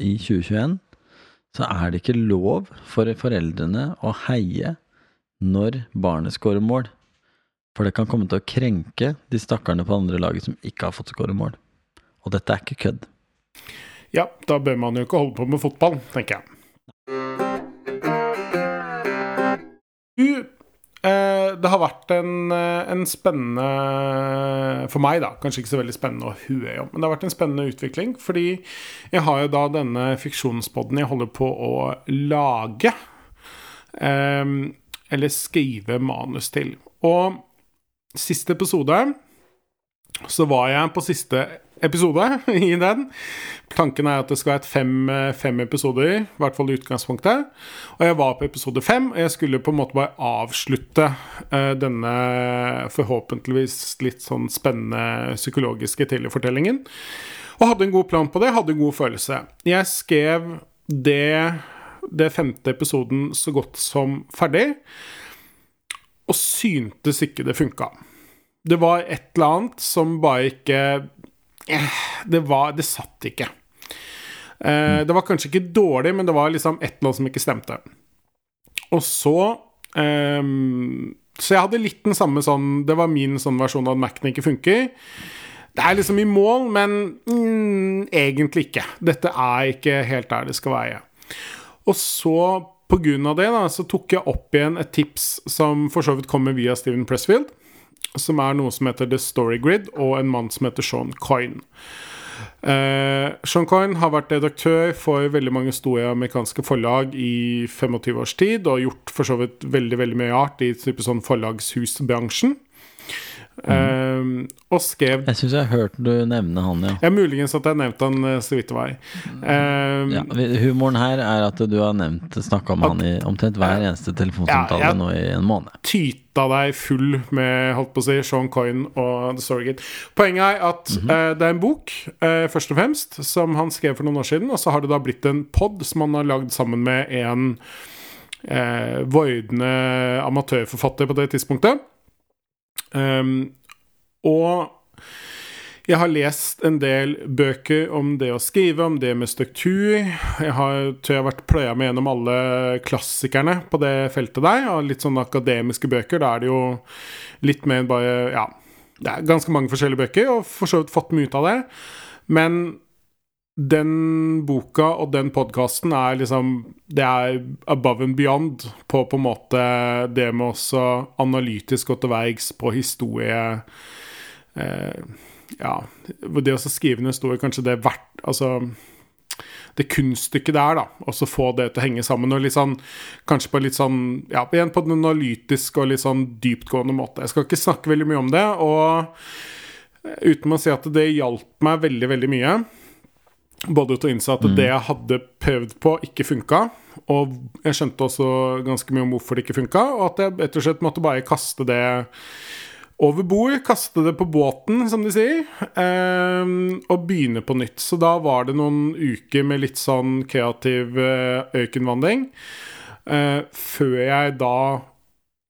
i 2021, så er det ikke lov for foreldrene å heie når barnet scorer mål. For det kan komme til å krenke de stakkarene på andre laget som ikke har fått skåre mål. Og dette er ikke kødd. Ja, da bør man jo ikke holde på med fotball, tenker jeg. Du, eh, det har vært en, eh, en spennende For meg, da. Kanskje ikke så veldig spennende å hue om, men det har vært en spennende utvikling. Fordi jeg har jo da denne fiksjonspodden jeg holder på å lage. Eh, eller skrive manus til. Og siste episode så var jeg på siste episode i den. Tanken er at det skal være fem, fem episoder, i hvert fall i utgangspunktet. Og jeg var på episode fem, og jeg skulle på en måte bare avslutte uh, denne forhåpentligvis litt sånn spennende psykologiske telefortellingen. Og hadde en god plan på det, hadde en god følelse. Jeg skrev det, det femte episoden så godt som ferdig, og syntes ikke det funka. Det var et eller annet som bare ikke eh, Det var Det satt ikke. Uh, det var kanskje ikke dårlig, men det var liksom et eller annet som ikke stemte. Og så um, Så jeg hadde litt den samme sånn Det var min sånn versjon av at Mac-en ikke funker. Det er liksom i mål, men mm, egentlig ikke. Dette er ikke helt der det skal være. Og så, på grunn av det, da, så tok jeg opp igjen et tips som for så vidt kommer via Steven Pressfield, som er noe som heter The Story Grid, og en mann som heter Sean Coyne. Eh, Sean Coyne har vært redaktør for veldig mange store amerikanske forlag i 25 års tid, og gjort for så vidt veldig veldig mye art i type sånn forlagshusbransjen. Eh, og skrev Jeg syns jeg har hørt du nevne han, ja. ja, Muligens at jeg nevnte han eh, så vidt det var. Uh, ja. Humoren her er at du har nevnt snakka om han i omtrent hver eneste telefonsamtale Ja, nå i en måned. tyta deg full med holdt på å si, Sean Coyne og The Storygate. Poenget er at eh, det er en bok, eh, først og fremst, som han skrev for noen år siden. Og så har det da blitt en pod som han har lagd sammen med en eh, vordende amatørforfatter på det tidspunktet. Um, og jeg har lest en del bøker om det å skrive, om det med struktur. Jeg har, tror jeg har vært pløya med gjennom alle klassikerne på det feltet der. Og litt sånne akademiske bøker. Da er det jo litt mer enn bare Ja, det er ganske mange forskjellige bøker, og for så vidt fått mye ut av det. Men den boka og den podkasten er liksom Det er above and beyond på på en måte det med også analytisk gå til verks på historie eh, Ja, det å skrive en historie, kanskje det er verdt Altså det kunststykket er da. Og så få det til å henge sammen. Og litt sånn, kanskje på litt sånn Ja, igjen på en analytisk og litt sånn dyptgående måte. Jeg skal ikke snakke veldig mye om det. Og uten å si at det hjalp meg veldig, veldig mye. Både til å innse at det jeg hadde prøvd på, ikke funka. Og jeg skjønte også ganske mye om hvorfor det ikke funka, og at jeg rett og slett måtte bare kaste det over bord. Kaste det på båten, som de sier, eh, og begynne på nytt. Så da var det noen uker med litt sånn kreativ økenvandring. Eh, før jeg da,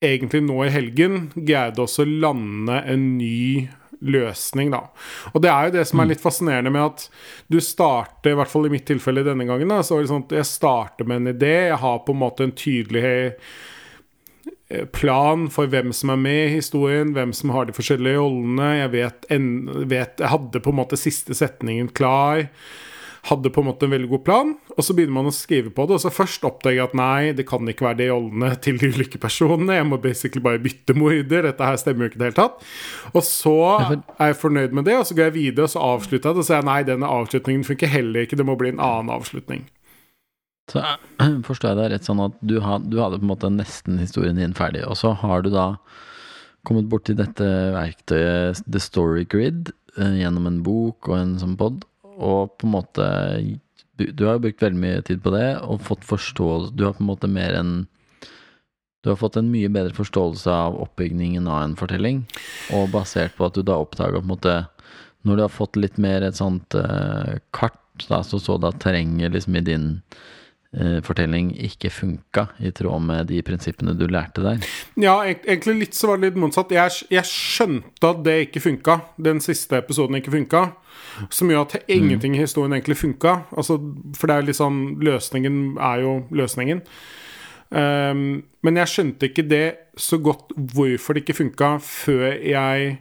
egentlig nå i helgen, greide også å lande en ny løsning, da. Og det er jo det som er litt fascinerende med at du starter, i hvert fall i mitt tilfelle denne gangen, da, så er det sånn at jeg starter med en idé, jeg har på en måte en tydelig eh, plan for hvem som er med i historien, hvem som har de forskjellige rollene. Jeg vet, en, vet Jeg hadde på en måte siste setningen klar. Hadde på en måte en veldig god plan, og så begynner man å skrive på det. Og så først oppdager jeg at nei, det kan ikke være de rollene til de ulike personene. Jeg må basically bare bytte morder. Dette her stemmer jo ikke i det hele tatt. Og så er jeg fornøyd med det, og så går jeg videre, og så avslutter jeg det. Og så sier jeg nei, denne avslutningen funker heller ikke. Det må bli en annen avslutning. Så forstår jeg deg rett sånn at du, had, du hadde på en måte nesten historien din ferdig, og så har du da kommet borti dette verktøyet The Story Grid eh, gjennom en bok og en sånn pod, og på en måte Du har jo brukt veldig mye tid på det, og fått forståelse Du har på en måte mer enn du har fått en mye bedre forståelse av oppbygningen av en fortelling, og basert på at du da oppdaga på en måte Når du har fått litt mer et sånt uh, kart, da, så så du at terrenget liksom i din fortelling ikke funka i tråd med de prinsippene du lærte der. Ja, egentlig litt så var det litt motsatt. Jeg, jeg skjønte at det ikke funka. Den siste episoden ikke funka. Som gjør at ingenting i historien egentlig funka. Altså, for det er sånn Løsningen er jo løsningen. Um, men jeg skjønte ikke det så godt hvorfor det ikke funka, før jeg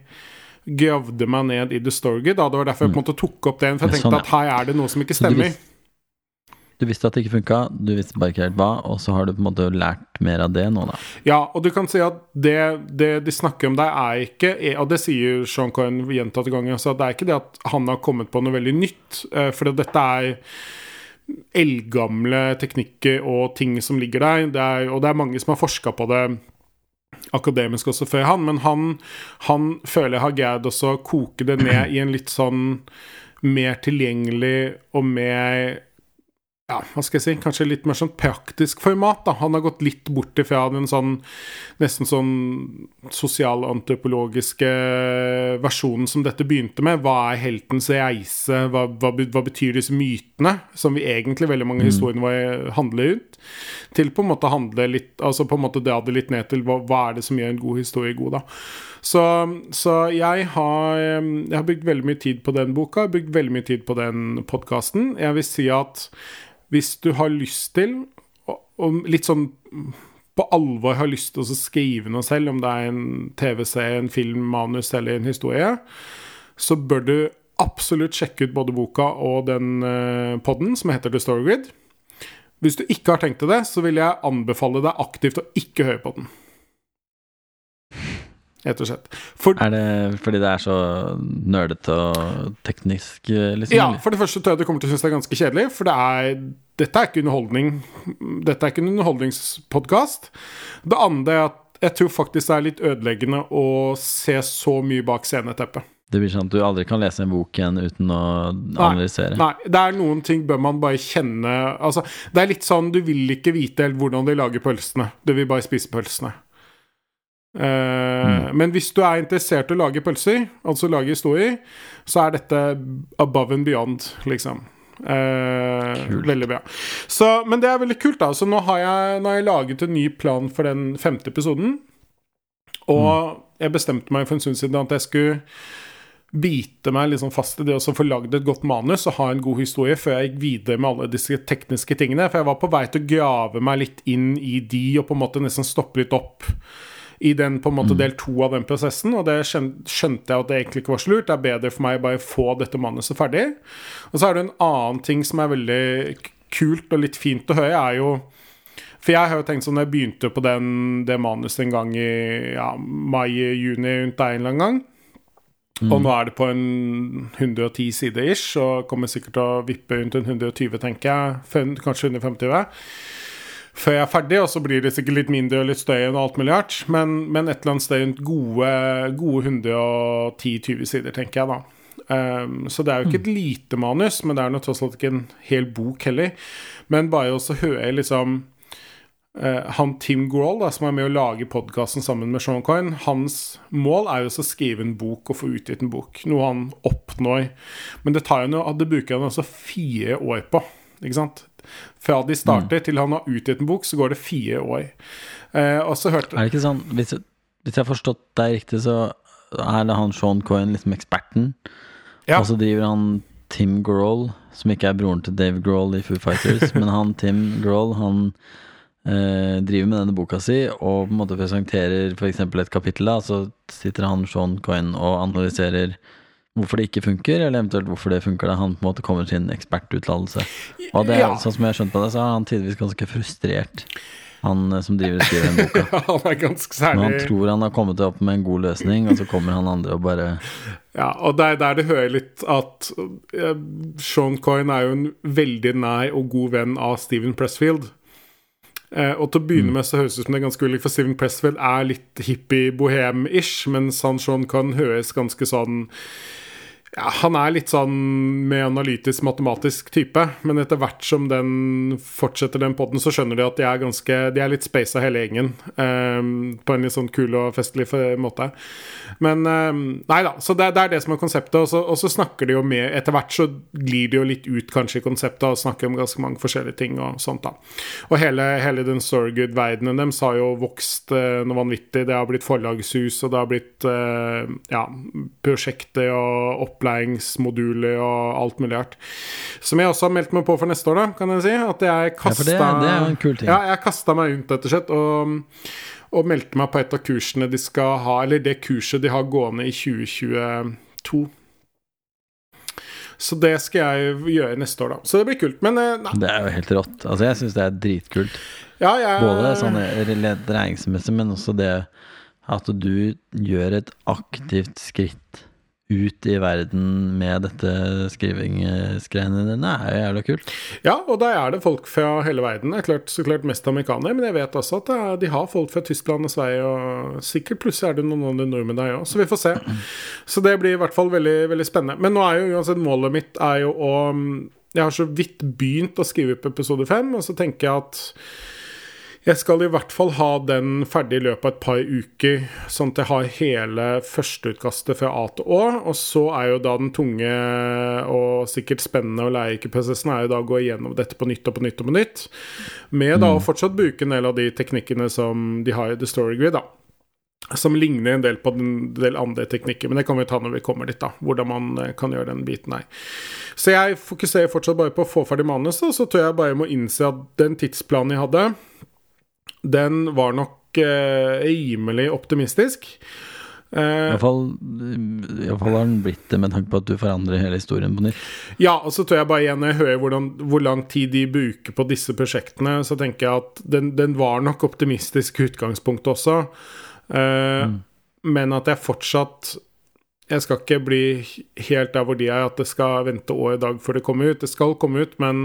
gravde meg ned i The Story. Da. Det var derfor jeg på en måte tok opp det. For jeg tenkte sånn, ja. at her er det noe som ikke stemmer. Du visste at det ikke funka, du visste bare ikke helt hva, og så har du på en måte lært mer av det nå, da. Ja, og du kan si at det, det de snakker om der, er ikke Og det sier Sean Coyne gjentatte ganger, så det er ikke det at han har kommet på noe veldig nytt. eh, For dette er eldgamle teknikker og ting som ligger der. Det er, og det er mange som har forska på det akademisk også før han, men han, han føler jeg har greid også å koke det ned i en litt sånn mer tilgjengelig og mer ja, hva skal jeg si, kanskje litt mer sånn praktisk format. da. Han har gått litt bort ifra den sånn nesten sånn sosialantropologiske versjonen som dette begynte med. Hva er heltens reise? Hva, hva, hva betyr disse mytene, som vi egentlig veldig mange historiene våre handler ut? Til på en måte handle litt Altså på en måte dra det litt ned til hva, hva er det som gjør en god historie god, da. Så, så jeg har Jeg har brukt veldig mye tid på den boka, jeg har brukt veldig mye tid på den podkasten. Jeg vil si at hvis du har lyst til, og, og litt sånn på alvor har lyst til å skrive noe selv, om det er en TV-serie, en film, manus eller en historie, så bør du absolutt sjekke ut både boka og den uh, podden som heter The Story Grid. Hvis du ikke har tenkt til det, så vil jeg anbefale deg aktivt å ikke høre på den. Rett og slett. For, Er det fordi det er så nerdete og teknisk, eh, liksom? ja, for det første tror jeg du kommer til å synes det er ganske kjedelig, for det er, dette er ikke underholdning. Dette er ikke en underholdningspodkast. Det andre er at jeg tror faktisk det er litt ødeleggende å se så mye bak sceneteppet. Det blir sånn at du aldri kan lese en bok igjen uten å analysere. Nei, det er noen ting bør man bare kjenne Altså, det er litt sånn du vil ikke vite helt hvordan de lager pølsene. Du vil bare spise pølsene. Eh, Men hvis du er interessert i å lage pølser, altså lage historier, så er dette above and beyond, liksom. Uh, veldig bra. Så, men det er veldig kult, da. Så nå har, jeg, nå har jeg laget en ny plan for den femte episoden. Og jeg bestemte meg for en stund siden at jeg skulle bite meg liksom fast i det å så få lagd et godt manus og ha en god historie før jeg gikk videre med alle disse tekniske tingene. For jeg var på vei til å grave meg litt inn i de og på en måte nesten stoppe litt opp i den på en måte del to av den prosessen, og det skjønte jeg at det egentlig ikke var så lurt. Det er bedre for meg å bare få dette manuset ferdig. Og så er det en annen ting som er veldig kult og litt fint å høre, er jo For jeg har jo tenkt sånn jeg begynte på den, det manuset en gang i ja, mai-juni rundt der en eller annen gang. Og nå er det på en 110 sider ish, og kommer sikkert til å vippe rundt en 120, tenker jeg. Kanskje 150. Før jeg er ferdig, og så blir det sikkert litt mindre og litt støy enn alt mulig rart. Men, men et eller annet sted rundt gode, gode 110-20 sider, tenker jeg da. Um, så det er jo ikke et lite manus, men det er nå tross alt ikke en hel bok heller. Men bare også høre liksom Uh, han Tim Grohl, da, som er med å lage podkasten sammen med Sean Coyne, hans mål er jo å skrive en bok og få utgitt en bok. Noe han oppnår. Men det tar jo noe, det bruker han altså fire år på. Ikke sant? Fra de starter til han har utgitt en bok, så går det fire år. Eh, og så hørte Er det ikke sånn, hvis, hvis jeg har forstått deg riktig, så er det han Sean Coyne liksom eksperten, Ja. og så driver han Tim Grohl, som ikke er broren til Dave Grohl i Foo Fighters, men han Tim Grohl, han eh, driver med denne boka si og på en måte presenterer f.eks. et kapittel, da, så sitter han Sean Coyne og analyserer hvorfor det ikke funker, eller eventuelt hvorfor det funker. Da han på en måte kommer til sin ekspertuttalelse. Og det, er- Ja. sånn som jeg har skjønt på det, så er han tidvis ganske frustrert, han eh, som driver og skriver den boka. han er ganske Når særlig han tror han har kommet opp med en god løsning, og så kommer han andre og bare Ja, og det er der det hører litt at eh, Sean Coyne er jo en veldig nær og god venn av Steven Pressfield. Eh, og til å begynne med så høres det ut som det er ganske ulikt, for Steven Pressfield er litt hippie-bohem-ish, mens han Sean Coyne høres ganske sånn ja, Han er litt sånn med analytisk, matematisk type, men etter hvert som den fortsetter den podden, så skjønner de at de er ganske De er litt spasa hele gjengen, eh, på en litt sånn kul og festlig måte. Men eh, Nei da, så det, det er det som er konseptet. Og så, og så snakker de jo mer Etter hvert så glir de jo litt ut kanskje i konseptet og snakker om ganske mange forskjellige ting og sånt, da. Og hele, hele den Sorgood-verdenen deres har jo vokst eh, noe vanvittig. Det har blitt forlagshus, og det har blitt eh, ja, prosjekter og opplæringsmoduler og alt mulig rart. Som jeg også har meldt meg på for neste år, da, kan jeg si. At jeg kasta det- det. Ja, jeg kasta meg rundt, rett og slett. Og, og meldte meg på et av kursene de skal ha, eller det kurset de har gående i 2022. Så det skal jeg gjøre neste år, da. Så det blir kult. Men eh, nei, Det er jo helt rått. Altså, jeg syns det er dritkult. ja, jeg Både sånn læringsmessig, men også det at du gjør et aktivt skritt ut i verden med dette skrivingsgreiene dine, er jo jævla kult. Ja, og da er det folk fra hele verden. Det er klart, så klart mest amerikanere, men jeg vet også at er, de har folk fra Tyskland og Sverige, og sikkert plutselig er det noen andre nordmenn der òg, så vi får se. Så det blir i hvert fall veldig, veldig spennende. Men nå er jo uansett målet mitt er jo å Jeg har så vidt begynt å skrive opp episode fem, og så tenker jeg at jeg skal i hvert fall ha den ferdig i løpet av et par uker, sånn at jeg har hele førsteutkastet fra A til Å. Og så er jo da den tunge og sikkert spennende og lærerike prosessen er jo da å gå igjennom dette på nytt og på nytt og på nytt. Med da å fortsatt bruke en del av de teknikkene som de har i The Story Grid, da. Som ligner en del på en del andre teknikker, men det kan vi ta når vi kommer dit, da. Hvordan man eh, kan gjøre den biten her. Så jeg fokuserer fortsatt bare på å få ferdig manuset, og så tror jeg bare jeg må innse at den tidsplanen jeg hadde, den var nok eh, rimelig optimistisk. Eh, Iallfall har den blitt det med tanke på at du forandrer hele historien på nytt. Ja, og så tror jeg bare igjen når jeg hører hvordan, hvor lang tid de bruker på disse prosjektene, så tenker jeg at den, den var nok optimistisk i utgangspunktet også. Eh, Men at jeg fortsatt Jeg skal ikke bli helt der hvor de er, at det skal vente år i dag før det kommer ut. Det skal komme ut, men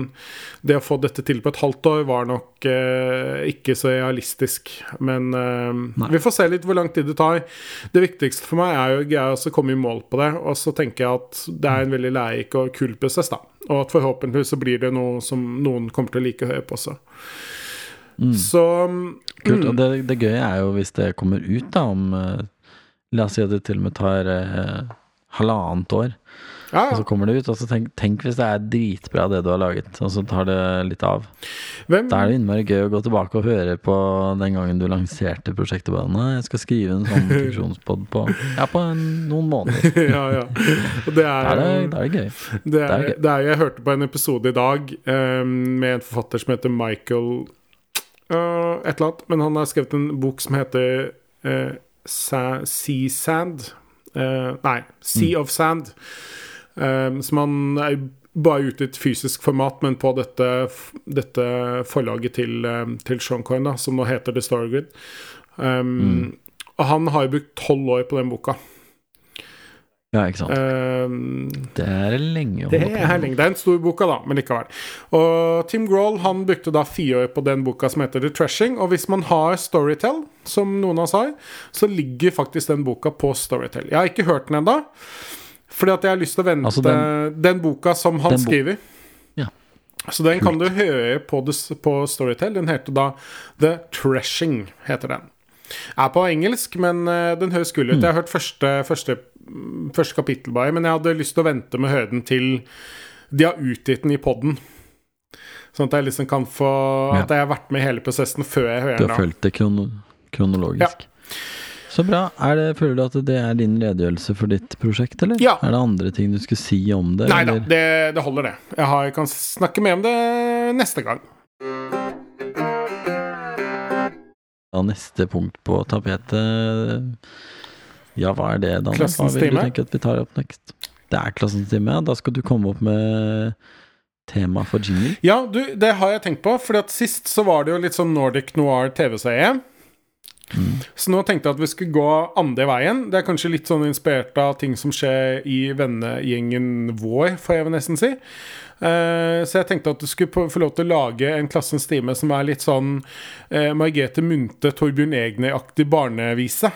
det å få dette til på et halvt år var nok eh, ikke så realistisk. Men eh, vi får se litt hvor lang tid det tar. Det viktigste for meg er jo jeg å komme i mål på det. Og så tenker jeg at det er en veldig lærerik og kul prosess, da. Og at forhåpentligvis så blir det noe som noen kommer til å like å høre på også. Så Kult. mm, Og det, det gøye er jo hvis det kommer ut da om eh, La oss si at det til og med tar eh, halvannet år, ja, og så kommer det ut. Og så tenk, tenk hvis det er dritbra det du har laget, og så tar det litt av. Hvem, Da er det innmari gøy å gå tilbake og høre på den gangen du lanserte prosjektet. Bare, Nei, jeg skal skrive en sånn funksjonspod på Ja, på en, noen måneder. ja, ja. Og det Da er det, er, da er det gøy. det er er, gøy. det er Jeg hørte på en episode i dag um, med en forfatter som heter Michael uh, et eller annet. Men han har skrevet en bok som heter eh, Sa Sea Sand. uh, nei, Sea of Sand. Um, som han er bare ute i et fysisk format, men på dette, dette forlaget til, eh, til Sean Coyne, da, som nå heter The Story Grid. Um, Og han har jo brukt tolv år på den boka. Ja, ikke sant. Uh, Det er lenge å det holde på er lenge. Det er en stor boka, da, men likevel. Og Tim Grohl han brukte da fire år på den boka som heter The Trashing. Og hvis man har Storytel, som noen av oss har, så ligger faktisk den boka på Storytel. Jeg har ikke hørt den ennå, fordi at jeg har lyst til å vente Altså den, den- boka som han bo- skriver. Ja. Så den kan du høre på, på Storytel. Den heter da The Trashing, heter den. Er på engelsk, men eh, den høres kul ut. Jeg har hørt første, første, første kapittel bare, men jeg hadde lyst til å vente med å høre den til de har utgitt den i poden. Sånn at jeg liksom kan få Ja. At jeg har vært med i hele prosessen før jeg hører Du har fulgt det krono kronologisk. Så bra. Det, føler du at det er din redegjørelse for ditt prosjekt, eller? Ja. Er det andre ting du skulle si om det? Nei da, det, det holder, det. Jeg har, kan snakke mer om det neste gang. Da neste punkt på tapetet Ja, hva er det, Danne? Hva vil vil du tenke at vi tar opp next? Det er klassens time. Da skal du komme opp med tema for jingle. Ja, du, det har jeg tenkt på, Fordi at sist så var det jo litt sånn Nordic Noir TV-serie. Så nå tenkte jeg at vi skulle gå andre veien. Det er kanskje litt sånn inspirert av ting som skjer i vennegjengen vår, får jeg vel nesten si. Uh, så jeg tenkte at du skulle få lov til å lage en Klassens time som er litt sånn uh, Margrethe Munthe, Torbjørn Egner-aktig barnevise.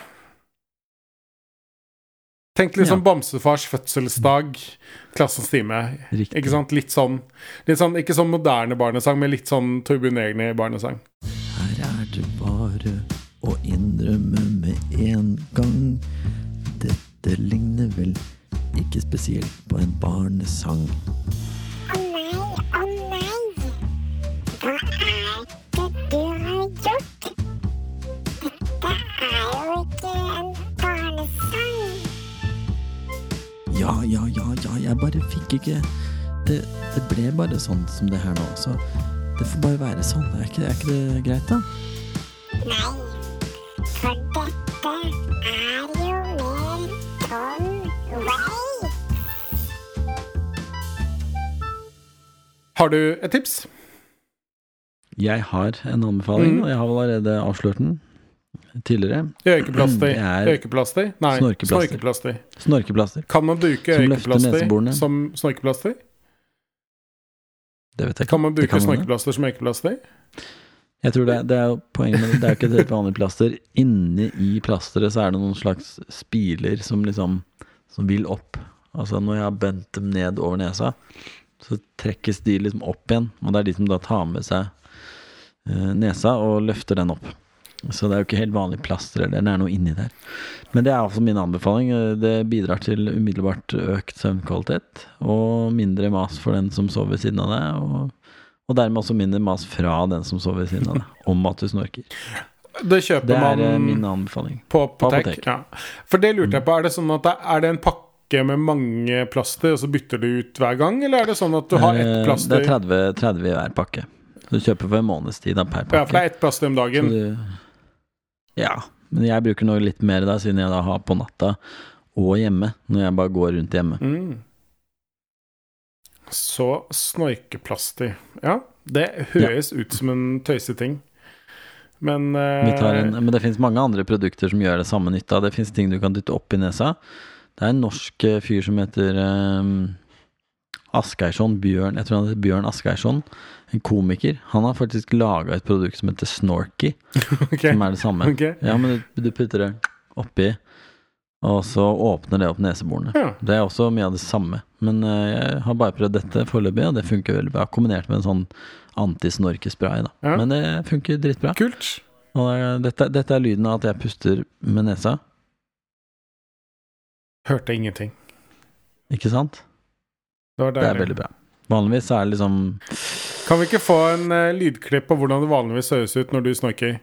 Tenk litt Ja. sånn Bamsefars fødselsdag, Klassens time. Riktig. Ikke sant? Litt sånn, litt sånn Ikke sånn moderne barnesang, men litt sånn Torbjørn Egner-barnesang. Her er det bare å innrømme med en gang. Dette ligner vel ikke spesielt på en barnesang. Ja, ja, ja, ja, jeg bare fikk ikke det, det ble bare sånn som det her nå, så det får bare være sånn. Er ikke, er ikke det greit, da? Nei, for dette er jo mer Tom Way. Har du et tips? Jeg har en anbefaling, Mm. og jeg har vel allerede avslørt den tidligere. Røykeplaster? Det er Røykeplaster? Nei, snorkeplaster. snorkeplaster. Snorkeplaster. Kan man bruke Som neseborene. som snorkeplaster? Det vet jeg ikke. Kan man bruke kan man, snorkeplaster som røykeplaster? Jeg tror det, det er jo poenget med det. Det er jo ikke et helt vanlig plaster. Inni i plasteret så er det noen slags spiler som liksom Som vil opp. Altså når jeg har bent dem ned over nesa, så trekkes de liksom opp igjen. Og det er de som da tar med seg eh, nesa og løfter den opp. Så det er jo ikke helt vanlig plaster, eller det er noe inni der. Men det er altså min anbefaling. Eh, Det bidrar til umiddelbart økt søvnkvalitet og mindre mas for den som sover ved siden av deg. Og, og dermed også mindre mas fra den som sover ved siden av deg, om at du snorker. Det kjøper Det er eh, man min anbefaling. på apotek. Ja. For det lurte jeg på. Er det sånn at det, er det en pakke med mange plaster, og så bytter du ut hver gang? Eller er det sånn at du har ett Eh, plaster? Det er 30, 30 i hver pakke. Du kjøper for en måneds tid per per Ja, for det pakke. er ett plaster om Så dagen. du, ja, Men jeg bruker nå litt mer da, siden jeg da har på natta og hjemme, når jeg bare går rundt hjemme. Mm. Så snorkeplaster. Ja, det høres ut som en tøyseting. Men uh, Vi tar en, men det finnes mange andre produkter som gjør det samme nytta. Det finnes ting du kan dytte opp i nesa. Det er en norsk eh, fyr som heter um, Asgeirsson. Bjørn, jeg tror han heter Bjørn Asgeirsson. En komiker. Han har faktisk laga et produkt som heter Snorky, okay. som er det samme. Okay. Ja, men du, du putter det oppi, og så åpner det opp neseborene. Ja. Det er også mye av det samme. Men uh, jeg har bare prøvd dette foreløpig, og det funker veldig bra. Kombinert med en sånn antisnorkespray. da. Ja. Men det funker dritbra. Kult. Og det er- dette, dette er lyden av at jeg puster med nesa, Hørte ingenting. ikke sant? Det Det er veldig bra. Vanligvis så er det liksom Kan vi ikke få en uh, lydklipp på hvordan det vanligvis høres ut når du snorker?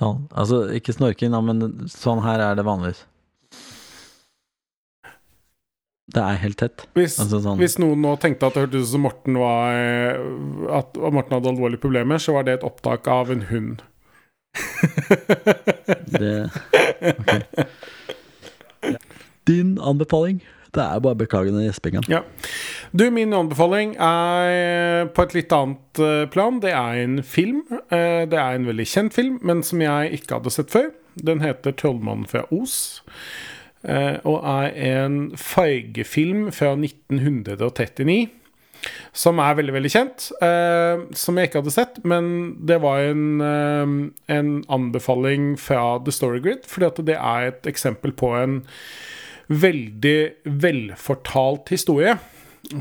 sånn Altså ikke snorking, da, men sånn her er det vanligvis. Det er helt tett. Hvis, Altså sånn hvis noen nå tenkte at det hørtes ut som Morten var eh, At Morten hadde alvorlige problemer, så var det et opptak av en hund. det Ok. Din anbefaling? Det er bare beklagende gjespinga. Ja. Du, min anbefaling er på et litt annet eh, plan. Det er en film. Eh, Det er en veldig kjent film, men som jeg ikke hadde sett før. Den heter 'Trollmannen fra Os'. eh, Og er en fargefilm fra 1939. Som er veldig, veldig kjent. eh, som jeg ikke hadde sett. Men det var en, eh, en anbefaling fra The Story Grid. At det er et eksempel på en veldig velfortalt historie.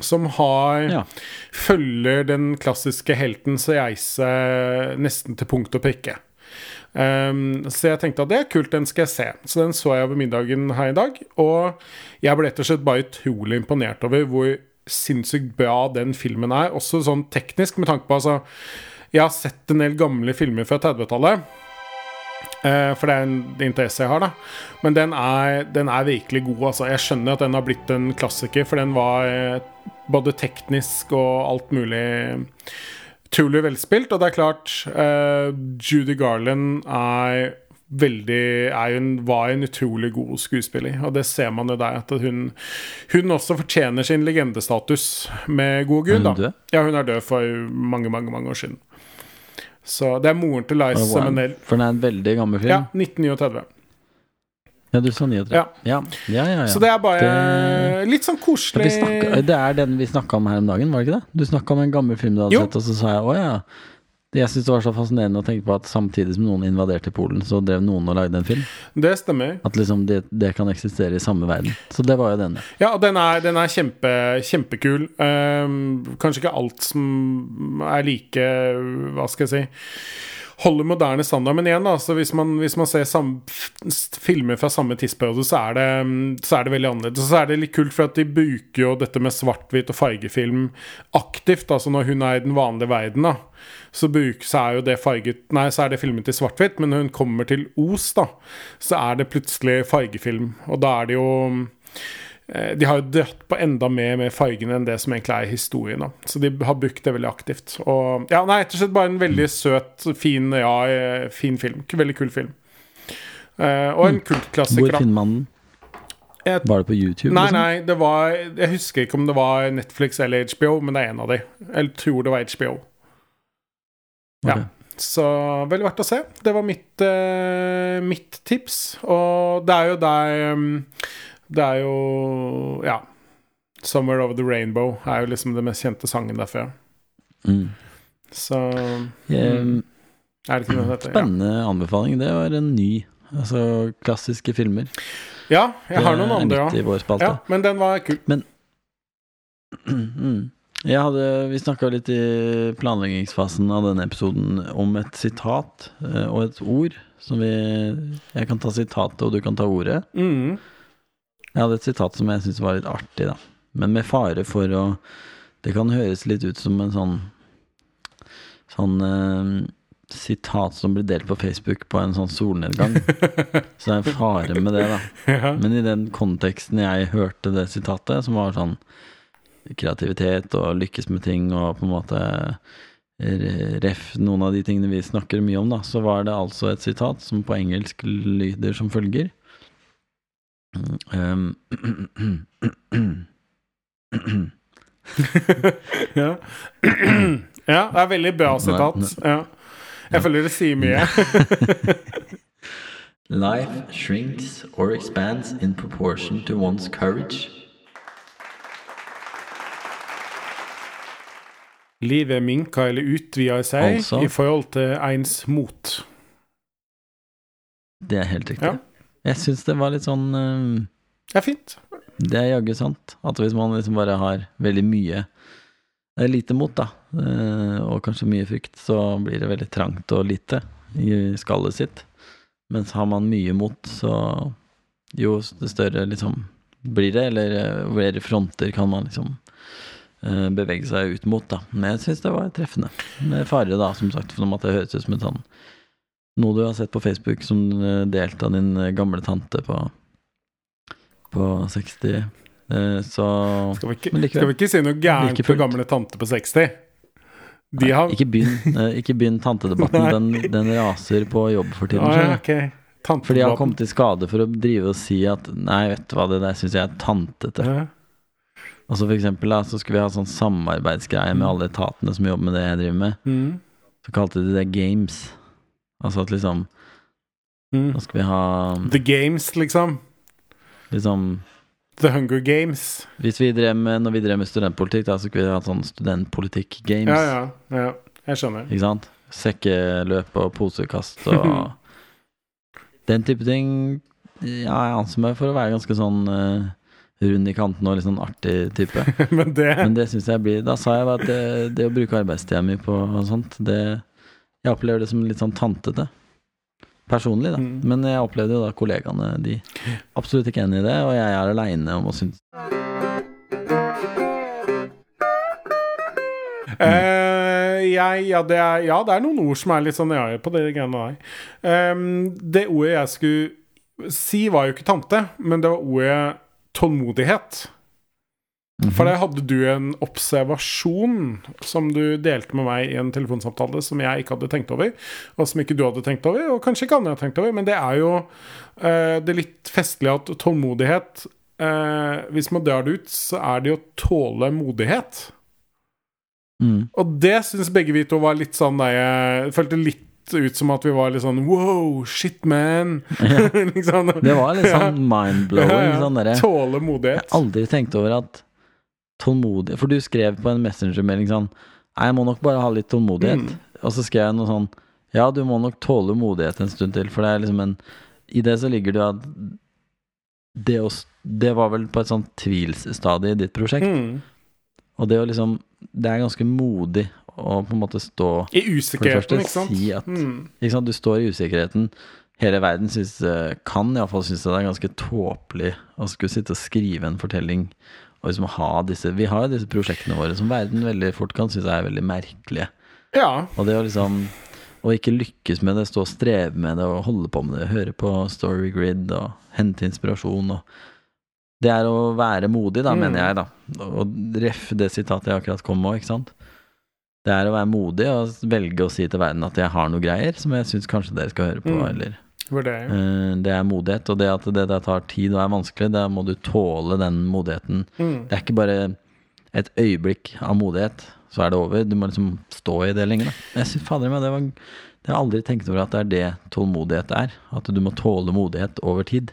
Som har Ja. Følger den klassiske heltens reise nesten til punkt og prikke. Um, så jeg tenkte at det er kult, den skal jeg se. Så den så jeg over middagen her i dag. Og jeg ble rett og slett bare utrolig imponert over hvor sinnssykt bra den filmen er. Også sånn teknisk, med tanke på altså Jeg har sett en del gamle filmer fra 30-tallet. Eh, for det er en interesse jeg har, da. Men den er, den er virkelig god, altså. Jeg skjønner at den har blitt en klassiker, for den var eh, både teknisk og alt mulig utrolig velspilt. Og det er klart, uh, Judy Garland er veldig er en, var en utrolig god skuespiller, og det ser man jo der. At hun, hun også fortjener sin legendestatus, med god gud. hun da? Ja, hun er død for mange, mange mange år siden. Så det er moren til Liza oh, wow. Minnelli. For den er en veldig gammel film. Ja, 1939. Ja, du sa 39. Ja. Ja, ja, ja. ja. Så det er bare Det- litt sånn koselig vi snakka- det er den vi snakka om her om dagen, var det ikke det? Du snakka om en gammel film du hadde Jo. sett, og så sa jeg å ja. Jeg syns det var så fascinerende å tenke på at samtidig som noen invaderte Polen, så drev noen og lagde en film. Det stemmer. At liksom det, det kan eksistere i samme verden. Så det var jo denne. Ja, og den er, den er kjempe, kjempekul. Um, kanskje ikke alt som er like Hva skal jeg si Holder moderne standard, men igjen, da, hvis man, hvis man ser samme, filmer fra samme tidsperiode, så er, det, så er det veldig annerledes. Så er det litt kult, for at de bruker jo dette med svart-hvitt og fargefilm aktivt. Altså når hun er i den vanlige verden, da, så, bruk, så er jo det farget Nei, så er det filmet i svart-hvitt, men når hun kommer til Os, da, så er det plutselig fargefilm. Og da er det jo Eh, De har jo dratt på enda mer med fargene enn det som egentlig er historien. da Så de har brukt det veldig aktivt. Og ja, nei, rett og slett bare en veldig søt, fin, ja, eh, fin film. Veldig kul film. Eh, og en Hvor kultklassiker, da. finner man den? Var det på YouTube? Nei, liksom? nei, det var Jeg husker ikke om det var Netflix eller HBO, men det er en av de. Jeg tror det var HBO. Ja. Ok. Så veldig verdt å se. Det var mitt, uh, mitt tips. Og det er jo der um, Det er jo Ja. 'Somewhere Over The Rainbow' er jo liksom den mest kjente sangen derfra. Mm. Så Eh, Er det ikke noe dette? Spennende Spennende anbefaling. Det var en ny. Altså klassiske filmer. Ja, ja jeg har noen andre òg. Ja, men den var kul. Mm. Jeg hadde, vi snakka litt i planleggingsfasen av denne episoden om et sitat eh, og et ord som vi Jeg kan ta sitatet, og du kan ta ordet. Mm. Jeg hadde et sitat som jeg syntes var litt artig, da. Men med fare for å Det kan høres litt ut som en sånn Sånn eh, sitat som blir delt på Facebook på en sånn solnedgang. Så det er en fare med det, da. Ja. Men i den konteksten jeg hørte det sitatet, som var sånn kreativitet og lykkes med ting og på en måte ref noen av de tingene vi snakker mye om, da, så var det altså et sitat som på engelsk lyder som følger. Um, ja. ja, det er veldig bra sitat. Ja. Jeg føler det sier mye. Life shrinks or expands in proportion to one's courage. Livet minker eller utvider seg Altså? i forhold til ens mot. Det er helt riktig. Ja. Jeg syns det var litt sånn um, Det er fint. Det er jaggu sant. At hvis man liksom bare har veldig mye eh, lite mot, da, uh, og kanskje mye frykt, så blir det veldig trangt og lite i skallet sitt. Mens har man mye mot, så jo større liksom blir det, eller flere fronter kan man liksom uh, bevege seg ut mot, da. Men jeg syns det var treffende. Med fare, da, som sagt, for at det høres ut som en sånn noe du har sett på Facebook som delte av din eh, gamle tante på på 60. Eh, Så Skal vi ikke, likevel. skal vi ikke si noe gærent for gamle tante på 60? De har Ikke begynn, eh, ikke begynn tantedebatten. Den, den raser på jobb for tiden. Ah, ja, skjønner du. ok. Tantedebatten. For de har kommet i skade for å drive og si at Nei, vet du hva, det der syns jeg er tantete. Ja. Og så for eksempel da, så skulle vi ha sånn samarbeidsgreie med alle etatene som jobber med det jeg driver med. Mm. Så kalte de det games. Altså at liksom Mm. Nå skal vi ha The Games, liksom. liksom The Hunger Games. Hvis vi drev med, Når vi drev med studentpolitikk, da, så skulle vi ha sånn studentpolitikk-games. Ja, ja. ja. Jeg skjønner. Ikke sant? Sekkeløp og posekast og den type ting. Ja, jeg anser meg for å være ganske sånn uh, rund i kanten og litt sånn artig type. Men det Men det syns jeg blir Da sa jeg bare at det, det å bruke arbeidstida mi på og sånt, det Jeg opplever det som litt sånn tantete. Personlig, da. Mm. Men jeg opplevde jo da kollegaene De absolutt ikke enig i det, og jeg er aleine om å synes Eh, jeg, ja, det er, ja, det er noen ord som er litt sånn ja, på det greiene der. Um, det ordet jeg skulle si, var jo ikke tante, men det var ordet tålmodighet. For der hadde du en observasjon som du delte med meg i en telefonsamtale som jeg ikke hadde tenkt over, og som ikke du hadde tenkt over, og kanskje ikke andre hadde tenkt over, men det er jo uh, det litt festlige at tålmodighet uh, Hvis man drar det ut, så er det å tåle modighet. mm. Og det syns begge vi to var litt sånn der Jeg følte litt ut som at vi var litt sånn Wow, shit, man! liksom. Det var litt sånn mind-blowing. Sånn Tåle Jeg har aldri tenkt over at tålmodig For du skrev på en messengermelding sånn Nei, jeg må nok bare ha litt tålmodighet. Mm. Og så skrev jeg noe sånn Ja, du må nok tåle modighet en stund til, for det er liksom en I det så ligger det at det, å, det var vel på et sånt tvilsstadie i ditt prosjekt. Mm. Og det å liksom Det er ganske modig å på en måte stå I usikkerheten, ikke sant? si at Mm. Ikke sant, du står i usikkerheten. Hele verden synes, eh, kan iallfall synes det er ganske tåpelig å skulle sitte og skrive en fortelling. Og liksom ha disse Vi har jo disse prosjektene våre som verden veldig fort kan synes er veldig merkelige. Ja. Og det å liksom Å ikke lykkes med det, stå og streve med det og holde på med det, høre på Storygrid og hente inspirasjon og Det er å være modig, da, Mm. mener jeg, da. Og ref det sitatet jeg akkurat kom med, ikke sant. Det er å være modig og velge å si til verden at jeg har noe greier som jeg syns kanskje dere skal høre på, Mm. eller Vurdering. eh, Det er modighet, og det at det der tar tid og er vanskelig, da må du tåle den modigheten. Mm. Det er ikke bare et øyeblikk av modighet, så er det over. Du må liksom stå i det lenge, da. Jeg synes, fader meg, det var Jeg har aldri tenkt over at det er det tålmodighet er. At du må tåle modighet over tid.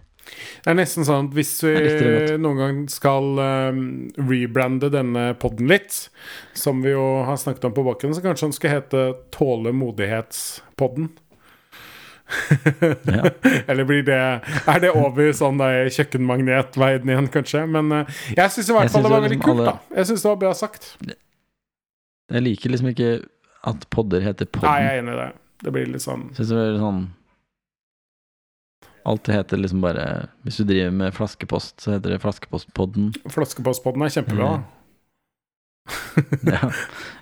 Det er nesten sånn at hvis vi det noen gang skal um, rebrande denne podden litt, som vi jo har snakket om på bakken, så kanskje den skal hete Tålemodighetspodden. Ja. Eller blir det Er det over sånn der kjøkkenmagnetverden igjen, kanskje? Men eh, jeg syns i hvert fall det var veldig kult, da. Jeg syns det var bra sagt. Jeg liker liksom ikke at podder heter podden. Nei, jeg er enig i det. Det blir litt sånn Synes det blir sånn Alt det heter liksom bare Hvis du driver med flaskepost, så heter det Flaskepostpodden. Flaskepostpodden er kjempebra. Mm. ja.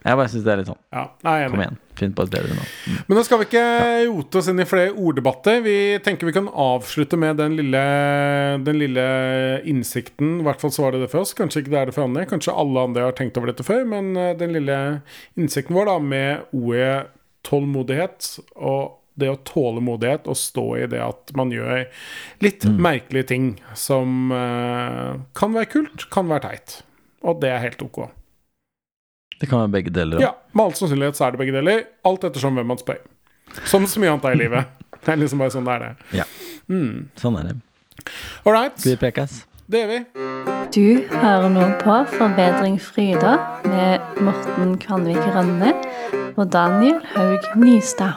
Jeg bare syns det er litt sånn. Ja, nei, Kom igjen, finn på et bedre nå. Mm. Men nå skal vi ikke rote oss inn i flere orddebatter. Vi tenker vi kan avslutte med den lille, den lille innsikten. I hvert fall så var det det for oss. Kanskje ikke det er det for andre. Kanskje alle andre har tenkt over dette før. Men eh, den lille innsikten vår da med ordet tålmodighet og det å tåle modighet og stå i det at man gjør litt merkelige ting som uh, kan være kult, kan være teit. Og det er helt ok. Det kan være begge deler. Da. Ja, med all sannsynlighet så er det begge deler. Alt ettersom hvem man spør. Som så mye annet er i livet. Det er liksom bare sånn det er det. Ja. Mm. Sånn er det. All right. Vi prekes? Det gjør vi. Du hører nå på Forbedring Fryda med Morten Kvanvik Rønne og Daniel Haug Nystad.